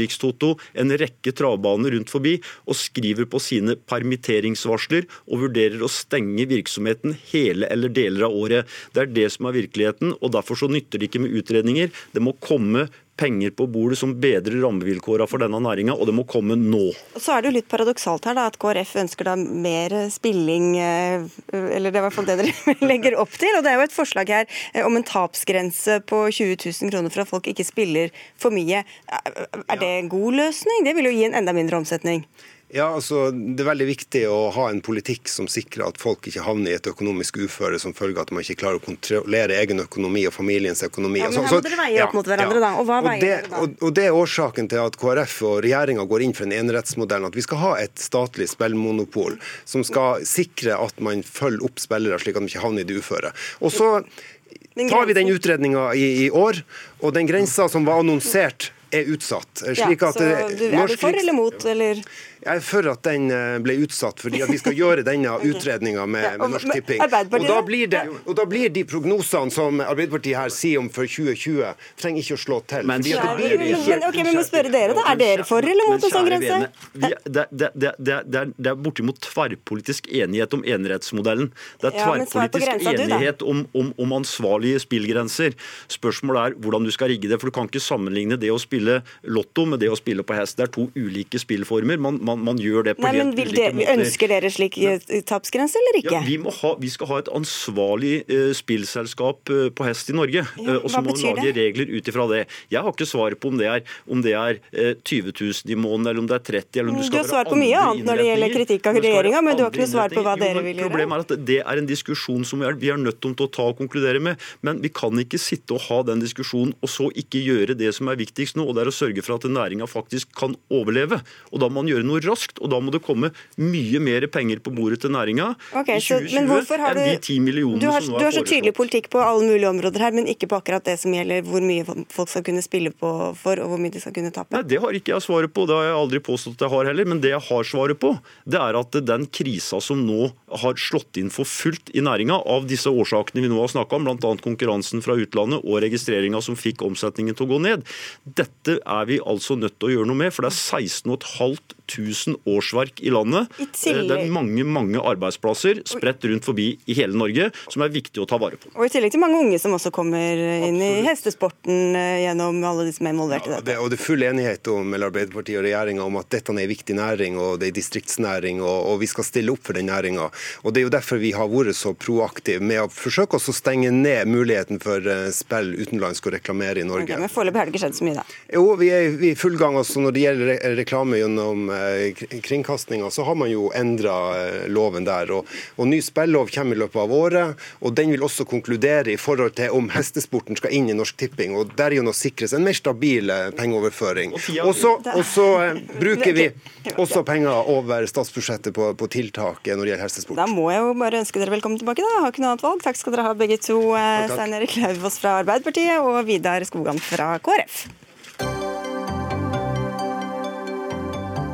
Rikstoto, en rekke travbaner rundt forbi og skriver på sine permitteringsvarsler og vurderer å stenge virksomheten hele eller deler av året. Det er det som er virkeligheten, og derfor så nytter det ikke med utredninger. Det må komme penger på bordet som bedrer rammevilkårene for denne næringa, og det må komme nå. Så er det jo litt paradoksalt her da, at KrF ønsker da mer spilling, eh, eller det er i hvert fall det dere <laughs> legger opp til. og Det er jo et forslag her eh, om en tapsgrense på 20 000 kroner for at folk ikke spiller for mye. Er det en god løsning? Det vil jo gi en enda mindre omsetning. Ja, altså Det er veldig viktig å ha en politikk som sikrer at folk ikke havner i et økonomisk uføre som følge av at man ikke klarer å kontrollere egen økonomi og familiens økonomi. Ja, men altså, her må dere veie opp mot hverandre, ja. da. Og hva veier det, dere da? Og, og, Det er årsaken til at KrF og regjeringa går inn for en enerettsmodell. At vi skal ha et statlig spillmonopol som skal sikre at man følger opp spillere, slik at de ikke havner i det uføre. Og så tar vi den utredninga i, i år, og den grensa som var annonsert er utsatt. Slik ja, så du, Er du for eller mot, eller? Jeg er for at den eh, ble utsatt, fordi at vi skal gjøre denne <laughs> utredninga med, med, Norsk Tipping. Og da, blir det, og da blir de prognosene som Arbeiderpartiet her sier om for 2020, trenger ikke å slå til. Men, okay, må spørre dere, da. Er dere for eller mot en sånn grense? Det, det, det, det er bortimot tverrpolitisk enighet om enerettsmodellen. Det er tverrpolitisk ja, enighet om, om, om ansvarlige spillgrenser. Spørsmålet er hvordan du skal rigge det. For du kan ikke sammenligne det å spille lotto med det å spille på hest. Det er to ulike spillformer. Man, man, man gjør det på Nei, helt ulike det, måter. Ønsker dere slik eh, tapsgrense eller ikke? Ja, vi, ha, vi, skal ha et ansvarlig uh, spillselskap uh, på hest i Norge. Uh, og så må vi lage det? regler ut ifra det. Jeg har ikke svaret på om det er, om det er 20 000 i måneden eller om det er 30 eller om det skal Du har svar på mye annet når det gjelder kritikk av regjeringa, men du har ikke noe svar på hva dere vil gjøre. Problemet er at det er en diskusjon som vi er, vi er nødt til å ta og konkludere med. Men vi kan ikke sitte og ha den diskusjonen og så ikke gjøre det som er viktigst nå, og det er å sørge for at næringa faktisk kan overleve. Og da må man gjøre noe går raskt, og da må det komme mye mer penger på bordet til næringa okay, i 2020 enn de 10 millionene du har, som nå er foreslått. Du har så tydelig politikk på alle mulige områder her, men ikke på akkurat det som gjelder hvor mye folk skal kunne spille på for, og hvor mye de skal kunne tape? Nei, Det har ikke jeg svaret på, det har jeg aldri påstått at jeg har heller. Men det jeg har svaret på, det er at den krisa som nå har slått inn for fullt i næringa, av disse årsakene vi nå har snakka om, bl.a. konkurransen fra utlandet og registreringa som fikk omsetningen til å gå ned, dette er vi altså nødt til å gjøre noe med. For det er 16 500 årsverk i landet. tillegg... Det er mange mange arbeidsplasser spredt rundt forbi i hele Norge som er viktig å ta vare på. Og I tillegg til mange unge som også kommer inn Absolutt. i hestesporten eh, gjennom alle de som er involvert i dette. Ja, det, og det er full enighet om, mellom Arbeiderpartiet og regjeringa om at dette er en viktig næring og det er distriktsnæring, og, og vi skal stille opp for den næringa. Og Det er jo derfor vi har vært så proaktive med å forsøke oss å stenge ned muligheten for uh, spill utenlandsk å reklamere i Norge. Okay, men Foreløpig har det ikke skjedd så mye, da? Jo, vi er, i full gang. også Når det gjelder re reklame gjennom kringkastinga, så har man jo endra uh, loven der. Og, og Ny spillov kommer i løpet av året, og den vil også konkludere i forhold til om hestesporten skal inn i Norsk Tipping. og Derigjennom sikres en mer stabil pengeoverføring. Og så bruker vi <laughs> også penger over statsbudsjettet på, på tiltak når det gjelder hestesport. Da må jeg jo bare ønske dere velkommen tilbake. da. Jeg Har ikke noe annet valg. Takk skal dere ha begge to. Stein Erik Lauvås fra Arbeiderpartiet og Vidar Skogan fra KrF.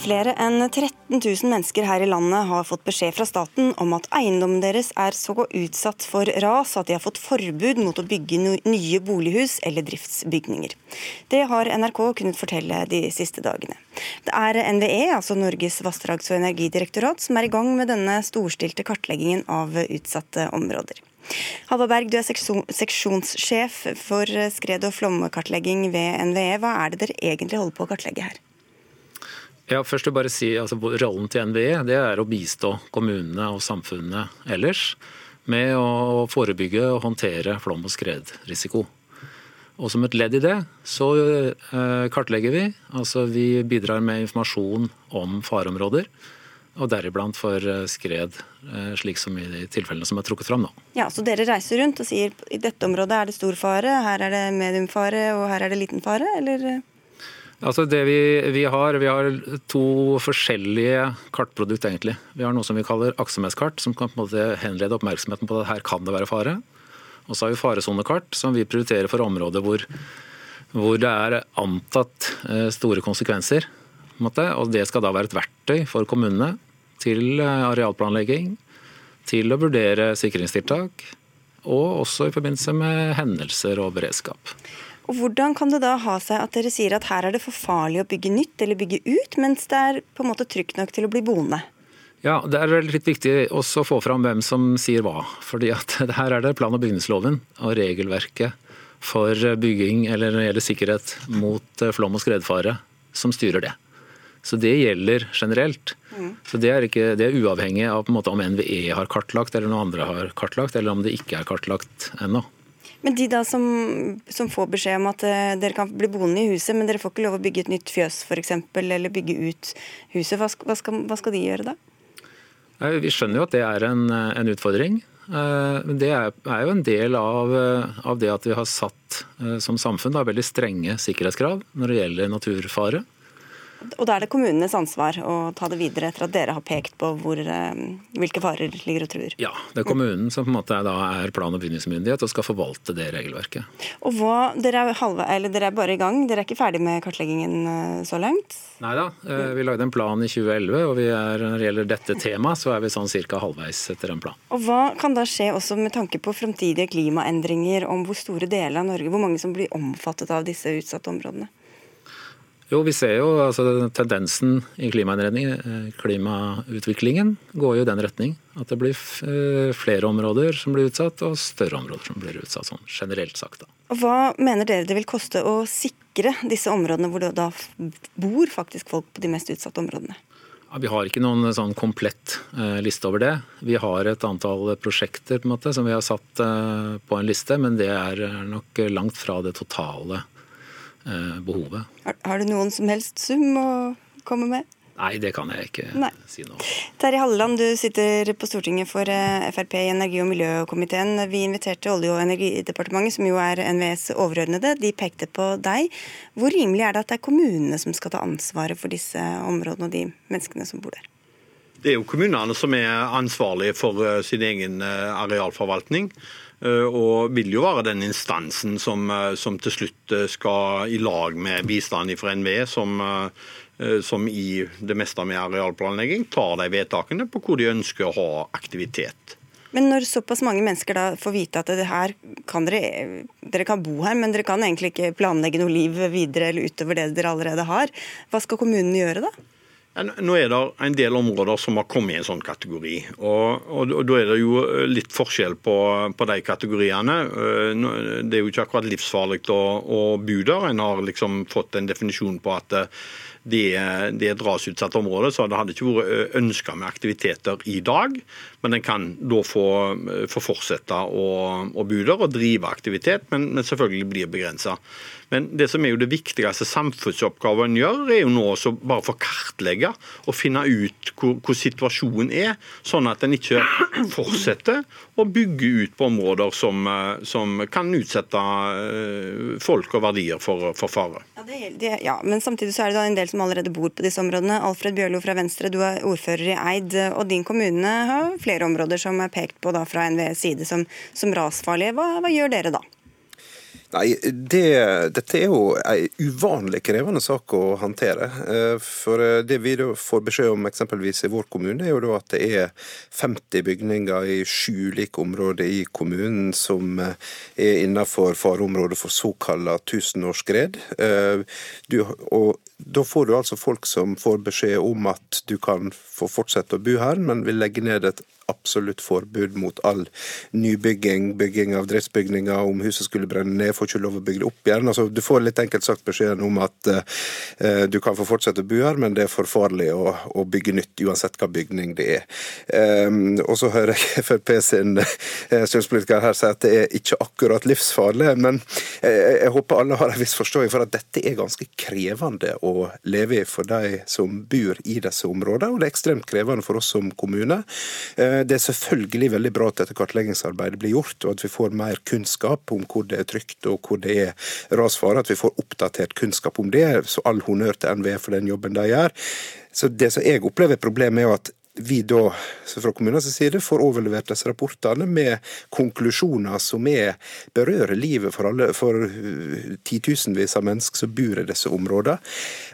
Flere enn 13 000 mennesker her i landet har fått beskjed fra staten om at eiendommen deres er så utsatt for ras at de har fått forbud mot å bygge nye bolighus eller driftsbygninger. Det har NRK kunnet fortelle de siste dagene. Det er NVE, altså Norges vassdrags- og energidirektorat, som er i gang med denne storstilte kartleggingen av utsatte områder. Halvard Berg, du er seksjonssjef for skred- og flomkartlegging ved NVE. Hva er det dere egentlig holder på å kartlegge her? Ja, først vil bare si altså, Rollen til NVE det er å bistå kommunene og samfunnet ellers med å forebygge og håndtere flom- og skredrisiko. Og Som et ledd i det så eh, kartlegger vi. altså Vi bidrar med informasjon om fareområder. Og deriblant for eh, skred, eh, slik som i de tilfellene som er trukket fram nå. Ja, Så dere reiser rundt og sier i dette området er det stor fare, her er det medium fare og her er det liten fare, eller? Altså det vi, vi, har, vi har to forskjellige kartprodukt, egentlig. Vi har noe som vi kaller aksemesskart, som kan på en måte henlede oppmerksomheten på at her kan det være fare. Og så har vi faresonekart, som vi prioriterer for områder hvor, hvor det er antatt eh, store konsekvenser. Og det skal da være et verktøy for kommunene til eh, arealplanlegging, til å vurdere sikringstiltak, og også i forbindelse med hendelser og beredskap. Og Hvordan kan det da ha seg at dere sier at her er det for farlig å bygge nytt eller bygge ut, mens det er på en måte trygt nok til å bli boende? Ja, Det er litt viktig også å få fram hvem som sier hva. fordi at <laughs> Her er det plan- og bygningsloven og regelverket for bygging eller når det gjelder sikkerhet mot eh, flom- og skredfare som styrer det. Så det gjelder generelt. Mm. Så det er, ikke, det er, uavhengig av måte, om NVE har kartlagt eller noen andre har kartlagt, eller om det ikke er kartlagt ennå. Men de da som, som får beskjed om at uh, dere kan bli boende i huset, men dere får ikke lov å bygge et nytt fjøs f.eks., eller bygge ut huset, hva, hva, skal, hva, skal, de gjøre da? Vi skjønner jo at det er en, en utfordring. Men det er, jo en del av, av, det at vi har satt eh, som samfunn da, veldig strenge sikkerhetskrav når det gjelder naturfare. Og da er det kommunenes ansvar å ta det videre etter at dere har pekt på hvor, eh, hvilke farer ligger og truer? Ja, det er kommunen som på en måte er plan- og bygningsmyndighet og skal forvalte det regelverket. Og hva, dere, er halve, dere er bare i gang, dere er ikke ferdig med kartleggingen eh, så langt? Nei da, eh, vi lagde en plan i 2011, og er, når det gjelder dette temaet, så er vi sånn ca. halvveis etter en plan. Og Hva kan da skje også med tanke på fremtidige klimaendringer, om hvor store deler av Norge, hvor mange som blir omfattet av disse utsatte områdene? Jo, vi ser jo altså, tendensen i eh, klimautviklingen går jo i den retning. At det blir eh, flere områder som blir utsatt, og større områder som blir utsatt, sånn generelt sagt. Da. Og Hva mener dere det vil koste å sikre disse områdene hvor det da bor faktisk folk på de mest utsatte områdene? Ja, vi har ikke noen sånn komplett eh, liste over det. Vi har et antall prosjekter på en måte, som vi har satt eh, på en liste, men det er nok langt fra det totale Eh, behovet. Har, har, du noen som helst sum å komme med? Nei, det kan jeg ikke Nei. si noe om. Terje Halleland, du sitter på Stortinget for eh, Frp i energi- og miljøkomiteen. Vi inviterte Olje- og energidepartementet, som jo er NVEs overordnede. De pekte på deg. Hvor rimelig er det at det er kommunene som skal ta ansvaret for disse områdene og de menneskene som bor der? Det er jo kommunene som er ansvarlige for eh, sin egen eh, arealforvaltning. Eh, Og vil jo være den instansen som, eh, som til slutt eh, skal, i lag med bistand fra NVE, som, som i det meste med arealplanlegging, tar de vedtakene på hvor de ønsker å ha aktivitet. Men når såpass mange mennesker da får vite at her kan dere, dere kan bo her, men dere kan egentlig ikke planlegge noe liv videre eller utover det dere allerede har, hva skal kommunen gjøre da? Nå er det en del områder som har kommet i en sånn kategori. og, og, og Da er det jo litt forskjell på, på de kategoriene. Eh, Det er jo ikke akkurat livsfarlig å, å bo der. En har liksom fått en definisjon på at det det rasutsatte området. så det hadde ikke vært ønska med aktiviteter i dag. Men en kan da få, få fortsette å, å bo der og drive aktivitet, men, men selvfølgelig blir begrensa. Men det som er jo det viktigste samfunnsoppgaven en gjør, er jo nå også bare få kartlegge og finne ut hvor, hvor situasjonen er, sånn at en ikke fortsetter å bygge ut på områder som, som kan utsette folk og verdier for, for fare. Ja, det, det, ja, men samtidig så er det da en del som allerede bor på disse områdene. Alfred Bjørlo fra Venstre, du er ordfører i Eid, og din kommune har flere områder som er pekt på da fra NVEs side som, som rasfarlige. Hva, hva gjør dere da? Nei, det, Dette er jo en uvanlig krevende sak å håndtere. Eh, For eh, Det vi får beskjed om eksempelvis i vår kommune, er jo at det er 50 bygninger i sju ulike områder i kommunen som eh, er innenfor fareområdet for såkalla tusenårsskred. Da får du altså folk som får beskjed om at du kan få fortsette å bo her, men vil legge ned et absolutt forbud mot all nybygging, bygging av driftsbygninger. Om huset skulle brenne ned, får ikke lov å bygge det opp igjen. Altså, du får litt enkelt sagt beskjeden om at eh, du kan få fortsette å bo her, men det er for farlig å, å bygge nytt, uansett hva bygning det er. Um, og så hører jeg <laughs> Frp sin eh, stortingspolitiker her si at det er ikke akkurat livsfarlig, men eh, jeg håper alle har en viss forståelse for at dette er ganske krevende å leve i for de som bor i disse områdene, og det er ekstremt krevende for oss som kommune. Eh, Det er selvfølgelig veldig bra at dette kartleggingsarbeidet blir gjort, og at vi får mer kunnskap om hvor det er trygt og hvor det er rasfare. At vi får oppdatert kunnskap om det. Så all honnør til NVE for den jobben de gjør. Så Det som jeg opplever problemet er at vi da så fra kommunens side får overlevert disse rapportene med konklusjoner som er, berører livet for, alle, for uh, titusenvis av mennesker som bor i disse områdene.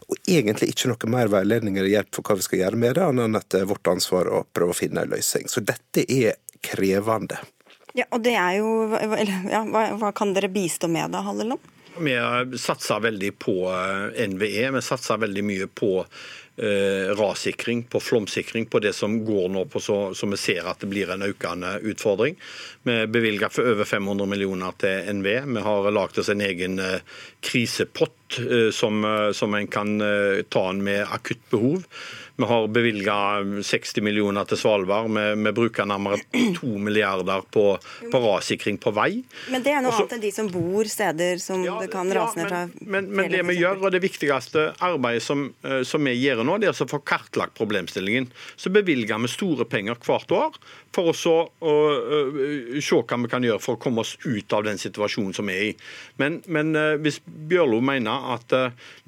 Og egentlig ikke noe mer veiledning eller hjelp for hva vi skal gjøre med det, annet enn at det er vårt ansvar å prøve å finne en løsning. Så dette er krevende. Ja, og det er jo, ja, hva, hva kan dere bistå med da, Halleland? Vi satser veldig på eh, NVE. Vi satser veldig mye på eh, rassikring, på flomsikring, på det som går nå på så, så vi ser at det blir en økende utfordring. Vi bevilger for over 500 millioner til NVE. Vi har lagd oss en egen eh, krisepott eh, som, eh, som en kan eh, ta en med akutt behov. Vi har bevilga 60 millioner til Svalbard. Vi, vi bruker nærmere 2 milliarder på, på rassikring på vei. Men det er noe Også- annet enn de som bor steder som det kan Ja, rase ned fra men, men, men det vi gjør, og det viktigste arbeidet som, eh, som vi gjør nå, det er altså å få kartlagt problemstillingen. Så bevilger vi store penger hvert år for også å øh, se hva vi kan gjøre for å komme oss ut av den situasjonen som vi er i. Men, men øh, hvis Bjørlo mener at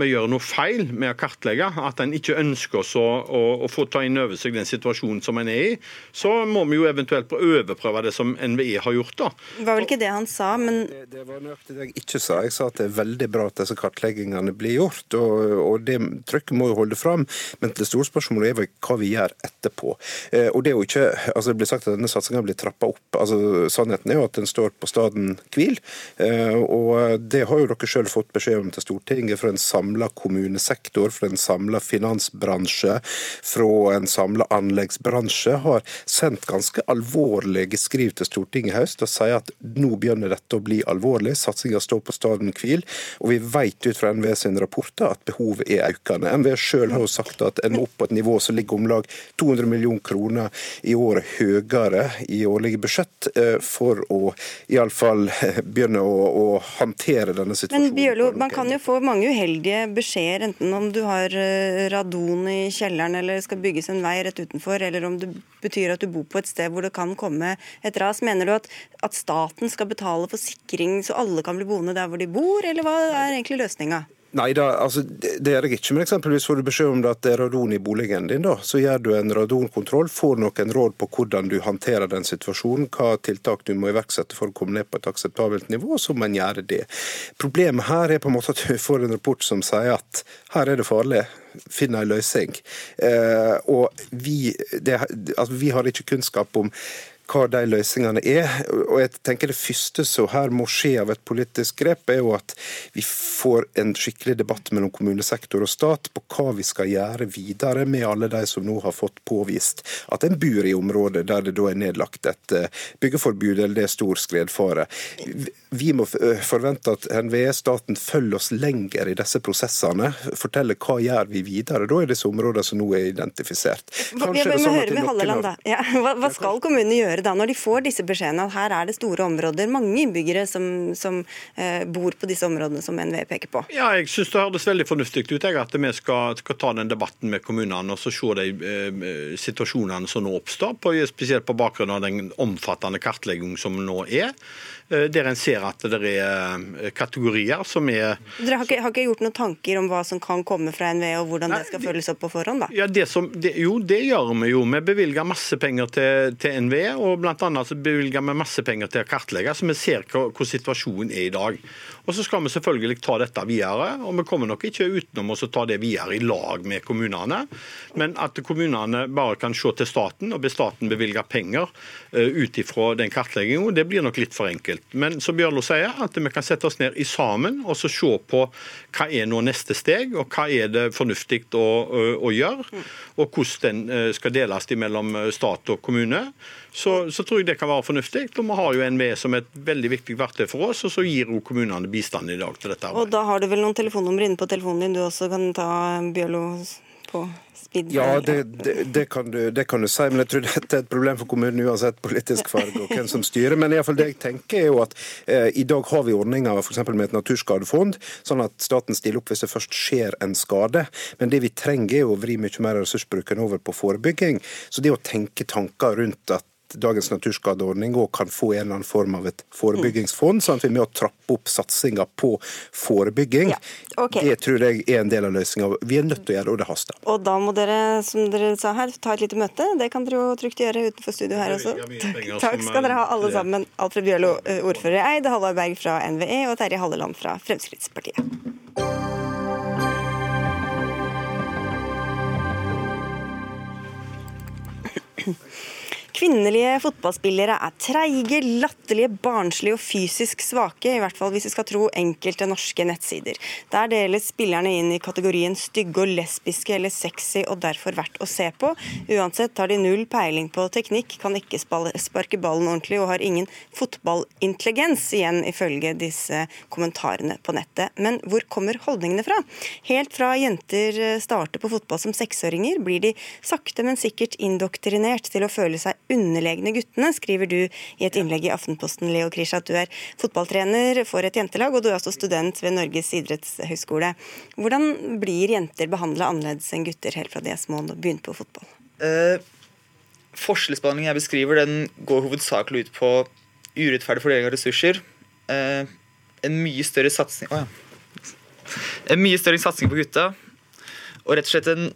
vi gjør noe feil med å kartlegge, at en ikke ønsker oss å, å, å få ta inn over seg den situasjonen som en er i, så må vi jo eventuelt overprøve det som NVE har gjort. da. Det var vel ikke det han sa, men Det var nøyaktig det jeg ikke sa. Jeg sa at det er veldig bra at disse kartleggingene blir gjort, og, og det trykket må jo holde fram. Men det store spørsmålet er hva vi gjør etterpå. Eh, og Det er jo ikke, altså det blir sagt at denne satsinga blir trappa opp. Altså Sannheten er jo at den står på staden hvil. Eh, og det har jo dere sjøl fått beskjed om til Stortinget fra en samla kommunesektor, fra en samla finansbransje, fra en samla anleggsbransje, har sendt ganske alvorlige skriv til Stortinget i høst og sier at nå begynner dette å bli alvorlig. Satsinga står på staden hvil. Og vi vet ut fra NVE sine rapporter at behovet er økende. NVE sjøl har jo sagt at en må opp på et nivå som ligger om lag 200 millioner kroner i året høyere i årlige budsjett eh, for å iallfall begynne å, å håndtere denne situasjonen. Men Bjørlo, man kan jo få mange uheldige beskjeder, enten om du har eh, radon i kjelleren eller skal bygges en vei rett utenfor, eller om det betyr at du bor på et sted hvor det kan komme et ras. Mener du at, at staten skal betale for sikring så alle kan bli boende der hvor de bor, eller hva er egentlig løsninga? Nei da, altså, det gjør jeg ikke. Men eksempelvis får du beskjed om at det er radon i boligen din. da, Så gjør du en radonkontroll, får noen råd på hvordan du håndterer den situasjonen, hva tiltak du må iverksette for å komme ned på et akseptabelt nivå, så må en gjøre det. Problemet her er på en måte at du får en rapport som sier at her er det farlig, finn en løsning. Eh, og vi, det, altså, vi har ikke kunnskap om hva de løsningene er. Og jeg tenker Det første som her må skje av et politisk grep, er jo at vi får en skikkelig debatt mellom kommunesektor og stat på hva vi skal gjøre videre med alle de som nå har fått påvist at en bor i området der det da er nedlagt et eh, byggeforbud eller det er stor skredfare. Vi må eh, forvente at NVE, staten, følger oss lenger i disse prosessene. Forteller hva gjør vi videre da i disse områdene som nå er identifisert. Kanskje ja, men, sånn høre med Halleland da. Ja, hva, hva skal kommunene gjøre? Gjøre da når de får disse beskjedene at her er det store områder, mange innbyggere som, som eh, bor på disse områdene som NVE peker på? Ja, jeg synes det høres veldig fornuftig ut jeg, at vi skal, skal, ta den debatten med kommunene og så se de eh, situasjonene som nå oppstår, på, spesielt på bakgrunn av den omfattende kartlegging som nå er. Eh, der en ser at det er eh, kategorier som er Dere har ikke, har ikke, gjort noen tanker om hva som kan komme fra NVE, og hvordan Nei, det skal følges opp på forhånd? da? Ja, det som, det, Jo, det gjør vi jo. Vi bevilger masse penger til, til NVE, og bl.a. bevilger vi masse penger til å kartlegge, så vi ser hvor situasjonen er i dag. Og Så skal vi selvfølgelig ta dette videre, og vi kommer nok ikke utenom å ta det videre i lag med kommunene. Men at kommunene bare kan se til staten og be staten bevilge penger uh, ut ifra den kartleggingen, det blir nok litt for enkelt. Men som Bjørlo sier, at vi kan sette oss ned i sammen og så se på hva er nå neste steg, og hva er det fornuftig å, å, å gjøre, og hvordan den skal deles mellom stat og kommune så, så, tror jeg det kan være fornuftig. Og vi har jo NVE som et veldig viktig verktøy for oss, og så gir jo kommunene bistand i dag til dette. Og da har du vel noen telefonnummer inne på telefonen din du også kan ta Bjørlo på? Speed, ja, det, det, det, kan du, det, kan du, si, men jeg tror <laughs> dette er et problem for kommunen uansett politisk farge og hvem som styrer. Men i fall det jeg tenker er jo at eh, i dag har vi ordninger f.eks. med et naturskadefond, sånn at staten stiller opp hvis det først skjer en skade. Men det vi trenger er å vri mye mer av ressursbruken over på forebygging. Så det å tenke tanker rundt at dagens naturskadeordning òg kan få en eller annen form av et forebyggingsfond, sånn at vi er med å trappe opp satsinga på forebygging. Ja, okay. Det tror jeg er en del av løsninga. Vi er nødt til å gjøre det, og det haster. Og da må dere, som dere sa her, ta et lite møte. Det kan dere jo trygt gjøre utenfor studio her også. Takk skal dere ha alle sammen. Alfred Bjørlo, eh, ordfører Eid, Halvard Berg fra NVE og Terje Halleland fra Fremskrittspartiet. Kvinnelige fotballspillere er treige, latterlige, barnslige og fysisk svake, i hvert fall hvis vi skal tro enkelte norske nettsider. Der deles spillerne inn i kategorien stygge og lesbiske eller sexy og derfor verdt å se på. Uansett har de null peiling på teknikk, kan ikke sparke ballen ordentlig og har ingen fotballintelligens, igjen ifølge disse kommentarene på nettet. Men hvor kommer holdningene fra? Helt fra jenter starter på fotball som seksåringer, blir de sakte, men sikkert indoktrinert til å føle seg underlegne guttene, skriver du i et innlegg i Aftenposten, Leo Krish, at du er fotballtrener for et jentelag, og du er også student ved Norges idrettshøgskole. Hvordan blir jenter behandla annerledes enn gutter helt fra de er små og begynner på fotball? Eh, forskjellsbehandlingen jeg beskriver, den går hovedsakelig ut på urettferdig fordeling av ressurser. Eh, en mye større satsing oh, ja. En mye større satsing på gutta. Og rett og slett en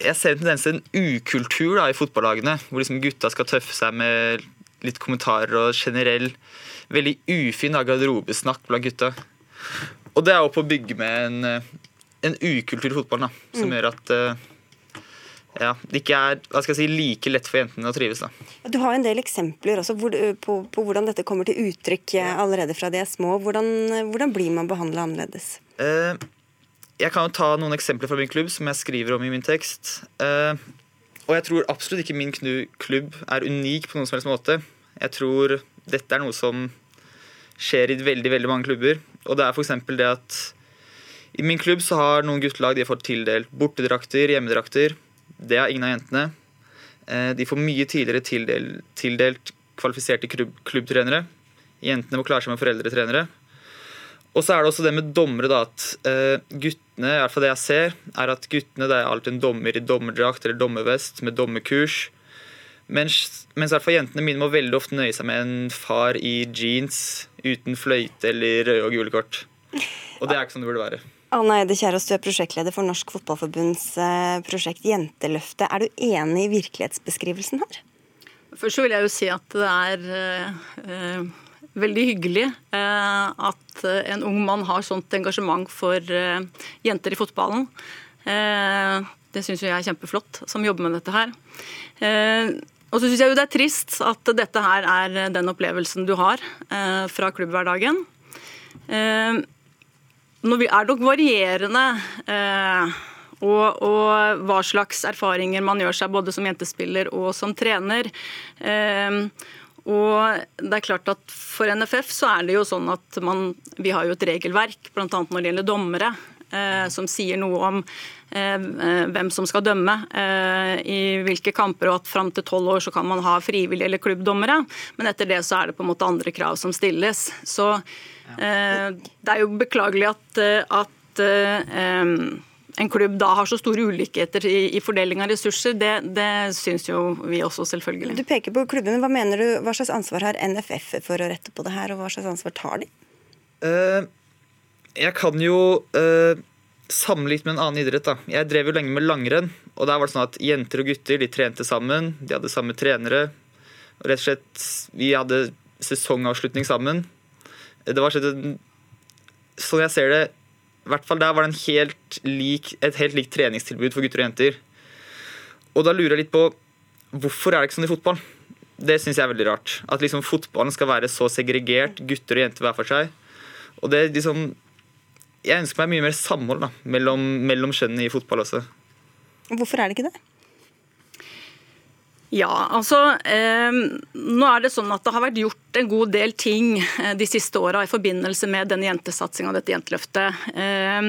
jeg ser en tendens til en ukultur da, i fotballagene, hvor liksom gutta skal tøffe seg med litt kommentarer og generell veldig ufin garderobesnakk blant gutta. Og det er jo på å bygge med en, en ukultur i fotballen da, som mm. gjør at uh, ja, det ikke er hva skal jeg si, like lett for jentene å trives. da. Du har en del eksempler også hvor, på, på, hvordan dette kommer til uttrykk allerede fra de er små. Hvordan, hvordan blir man behandla annerledes? Uh, jeg kan jo ta noen eksempler fra min klubb som jeg skriver om i min tekst. Uh, og jeg tror absolutt ikke min klubb er unik på noen som helst måte. Jeg tror dette er noe som skjer i veldig veldig mange klubber. Og det er f.eks. det at i min klubb så har noen guttelag de har fått tildelt bortedrakter, hjemmedrakter. Det har ingen av jentene. Uh, de får mye tidligere tildelt, tildelt kvalifiserte klubb, klubbtrenere. Jentene må klare seg med foreldretrenere. Og så er det også det med dommere, da, at uh, guttene, i hvert fall det jeg ser, er at guttene det er alltid en dommer i dommerdrakt eller dommervest med dommerkurs. Mens, mens i hvert fall jentene mine må veldig ofte nøye seg med en far i jeans uten fløyte eller røde og gule kort. Og det er ikke sånn det burde være. Anne Eide Kjærås, du er prosjektleder for Norsk Fotballforbunds eh, prosjekt Jenteløftet. Er du enig i virkelighetsbeskrivelsen her? Først så vil jeg jo si at det er uh, veldig hyggelig uh, at en ung mann har sånt engasjement for uh, jenter i fotballen. det syns jeg er kjempeflott, som jobber med dette her. og så syns jeg jo det er trist at dette her er den opplevelsen du har fra klubbhverdagen. Når det er nok varierende. Eh, og, og, hva slags erfaringer man gjør seg både som jentespiller og som trener. Eh, og det er klart at For NFF så er det jo sånn at man, vi har jo et regelverk, bl.a. når det gjelder dommere, eh, som sier noe om eh, hvem som skal dømme eh, i hvilke kamper, og at fram til tolv år så kan man ha frivillige eller klubbdommere. Men etter det så er det på en måte andre krav som stilles. Så Eh, det er jo beklagelig at, eh, at eh, en klubb da har så store ulikheter i, i fordeling av ressurser, det, det syns jo vi også, selvfølgelig. Du peker på klubbene. Hva mener du, hva slags ansvar har NFF for å rette på det her, og hva slags ansvar tar de? Uh, jeg kan jo uh, sammenligne med en annen idrett. da. Jeg drev jo lenge med langrenn. og der var det sånn at Jenter og gutter de trente sammen, de hadde samme trenere. og rett og slett, Vi hadde sesongavslutning sammen. Det var sånn Sånn jeg ser det, i hvert fall der var det helt lik, et helt likt treningstilbud for gutter og jenter. Og da lurer jeg litt på hvorfor er det ikke sånn i fotball? Det syns jeg er veldig rart. At liksom fotballen skal være så segregert, gutter og jenter hver for seg. Og det liksom Jeg ønsker meg mye mer samhold da, mellom, mellom kjønnene i fotball også. Hvorfor er det ikke det? Ja, altså eh, Nå er det sånn at det har vært gjort en god del ting eh, de siste åra i forbindelse med denne jentesatsinga og dette jenteløftet. Eh,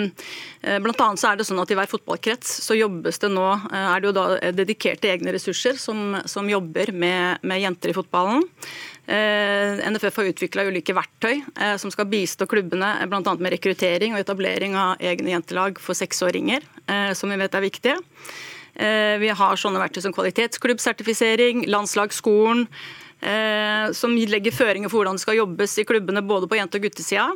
eh, blant annet så er det sånn at I hver fotballkrets så jobbes det nå, eh, er det jo da dedikerte egne ressurser som, som jobber med, med, jenter i fotballen. Eh, NFF har utvikla ulike verktøy som skal bistå klubbene bl.a. med rekruttering og etablering av egne jentelag for seksåringer, som vi vet er viktige. Eh, vi har sånne verktøy som kvalitetsklubbsertifisering, landslagsskolen, eh, som legger føringer for hvordan det skal jobbes i klubbene både på jente- og guttesida.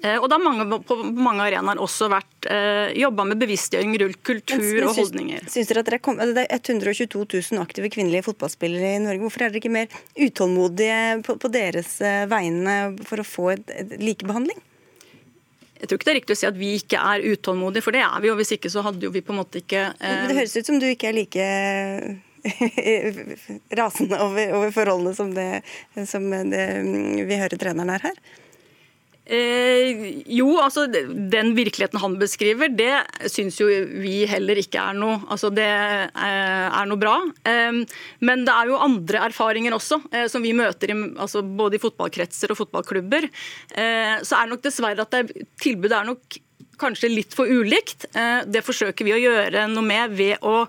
Eh, og det har mange, på mange arenaer også vært eh, jobba med bevisstgjøring rundt kultur og holdninger. Synes dere at dere kom, Det er 122 000 aktive kvinnelige fotballspillere i Norge. Hvorfor er dere ikke mer utålmodige på, på deres vegne for å få et, et likebehandling? Jeg tror ikke det er riktig å si at vi ikke er utålmodige, for det er vi jo. Hvis ikke så hadde jo vi på en måte ikke eh... Det høres ut som du ikke er like <laughs> rasende over, over forholdene som, det, som det, vi hører treneren er her. Eh, jo, altså den virkeligheten han beskriver, det syns jo vi heller ikke er noe, altså, det eh, er noe bra. Eh, men det er jo andre erfaringer også, eh, som vi møter i, altså, både i fotballkretser og fotballklubber. Eh, så er nok dessverre at det, tilbudet er nok kanskje litt for ulikt. Eh, det forsøker vi å gjøre noe med ved å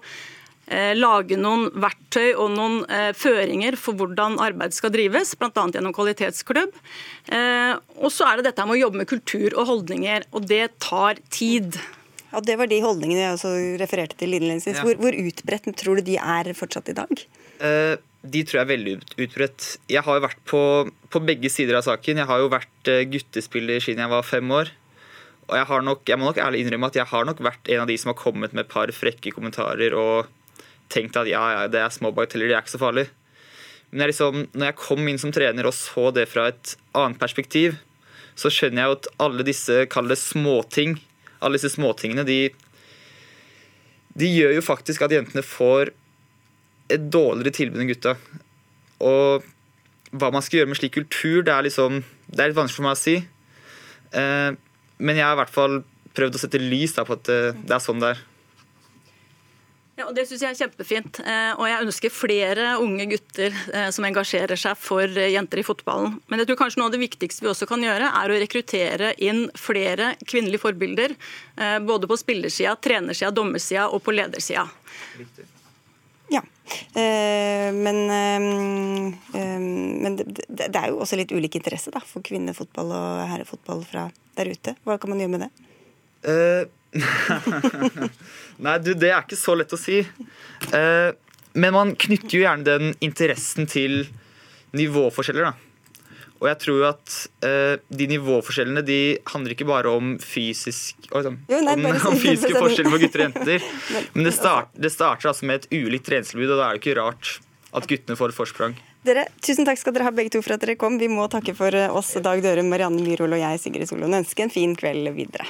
lage noen verktøy og noen eh, føringer for hvordan arbeid skal drives, bl.a. gjennom kvalitetsklubb. Eh, og så er det dette med å jobbe med kultur og holdninger, og det tar tid. Ja, Det var de holdningene jeg også refererte til innledningsvis. Ja. Hvor, hvor, utbredt tror du de er fortsatt i dag? Eh, de tror jeg er veldig utbredt. Jeg har jo vært på, på, begge sider av saken. Jeg har jo vært guttespiller siden jeg var fem år. Og jeg, nok, jeg må nok ærlig innrømme at jeg har nok vært en av de som har kommet med et par frekke kommentarer og tenkt at ja, ja, det er små bagateller, det er ikke så farlig. Men jeg liksom, når jeg kom inn som trener og så det fra et annet perspektiv, så skjønner jeg jo at alle disse kall småting, alle disse småtingene, de, de gjør jo faktisk at jentene får et dårligere tilbud enn gutta. Og hva man skal gjøre med slik kultur, det er liksom Det er litt vanskelig for meg å si. Eh, men jeg har i hvert fall prøvd å sette lys på at det, det er sånn det er. Ja, og Det syns jeg er kjempefint. Eh, og jeg ønsker flere unge gutter eh, som engasjerer seg for eh, jenter i fotballen. Men jeg tror kanskje noe av det viktigste vi også kan gjøre, er å rekruttere inn flere kvinnelige forbilder. Både på spillersida, trenersida, dommersida og på ledersida. Ja, men men det, det, det er jo også litt ulik interesse da, for kvinnefotball og herrefotball fra der ute. Hva kan man gjøre med det? Uh, Nei, du, det er ikke så lett å si. Uh, men man knytter jo gjerne den interessen til nivåforskjeller, da. Og jeg tror jo at uh, de nivåforskjellene de handler ikke bare om fysisk oh, sånn, jo, nei, om, <laughs> om fysiske forskjeller på gutter og jenter. <laughs> men det, start, det, starter altså med et ulikt treningstilbud, og da er det ikke rart at guttene får et forsprang. Dere, tusen takk skal dere ha begge to for at dere kom. Vi må takke for oss, Dag Dørum, Marianne Myrhol og jeg, Sigrid Solund. Ønske en fin kveld videre.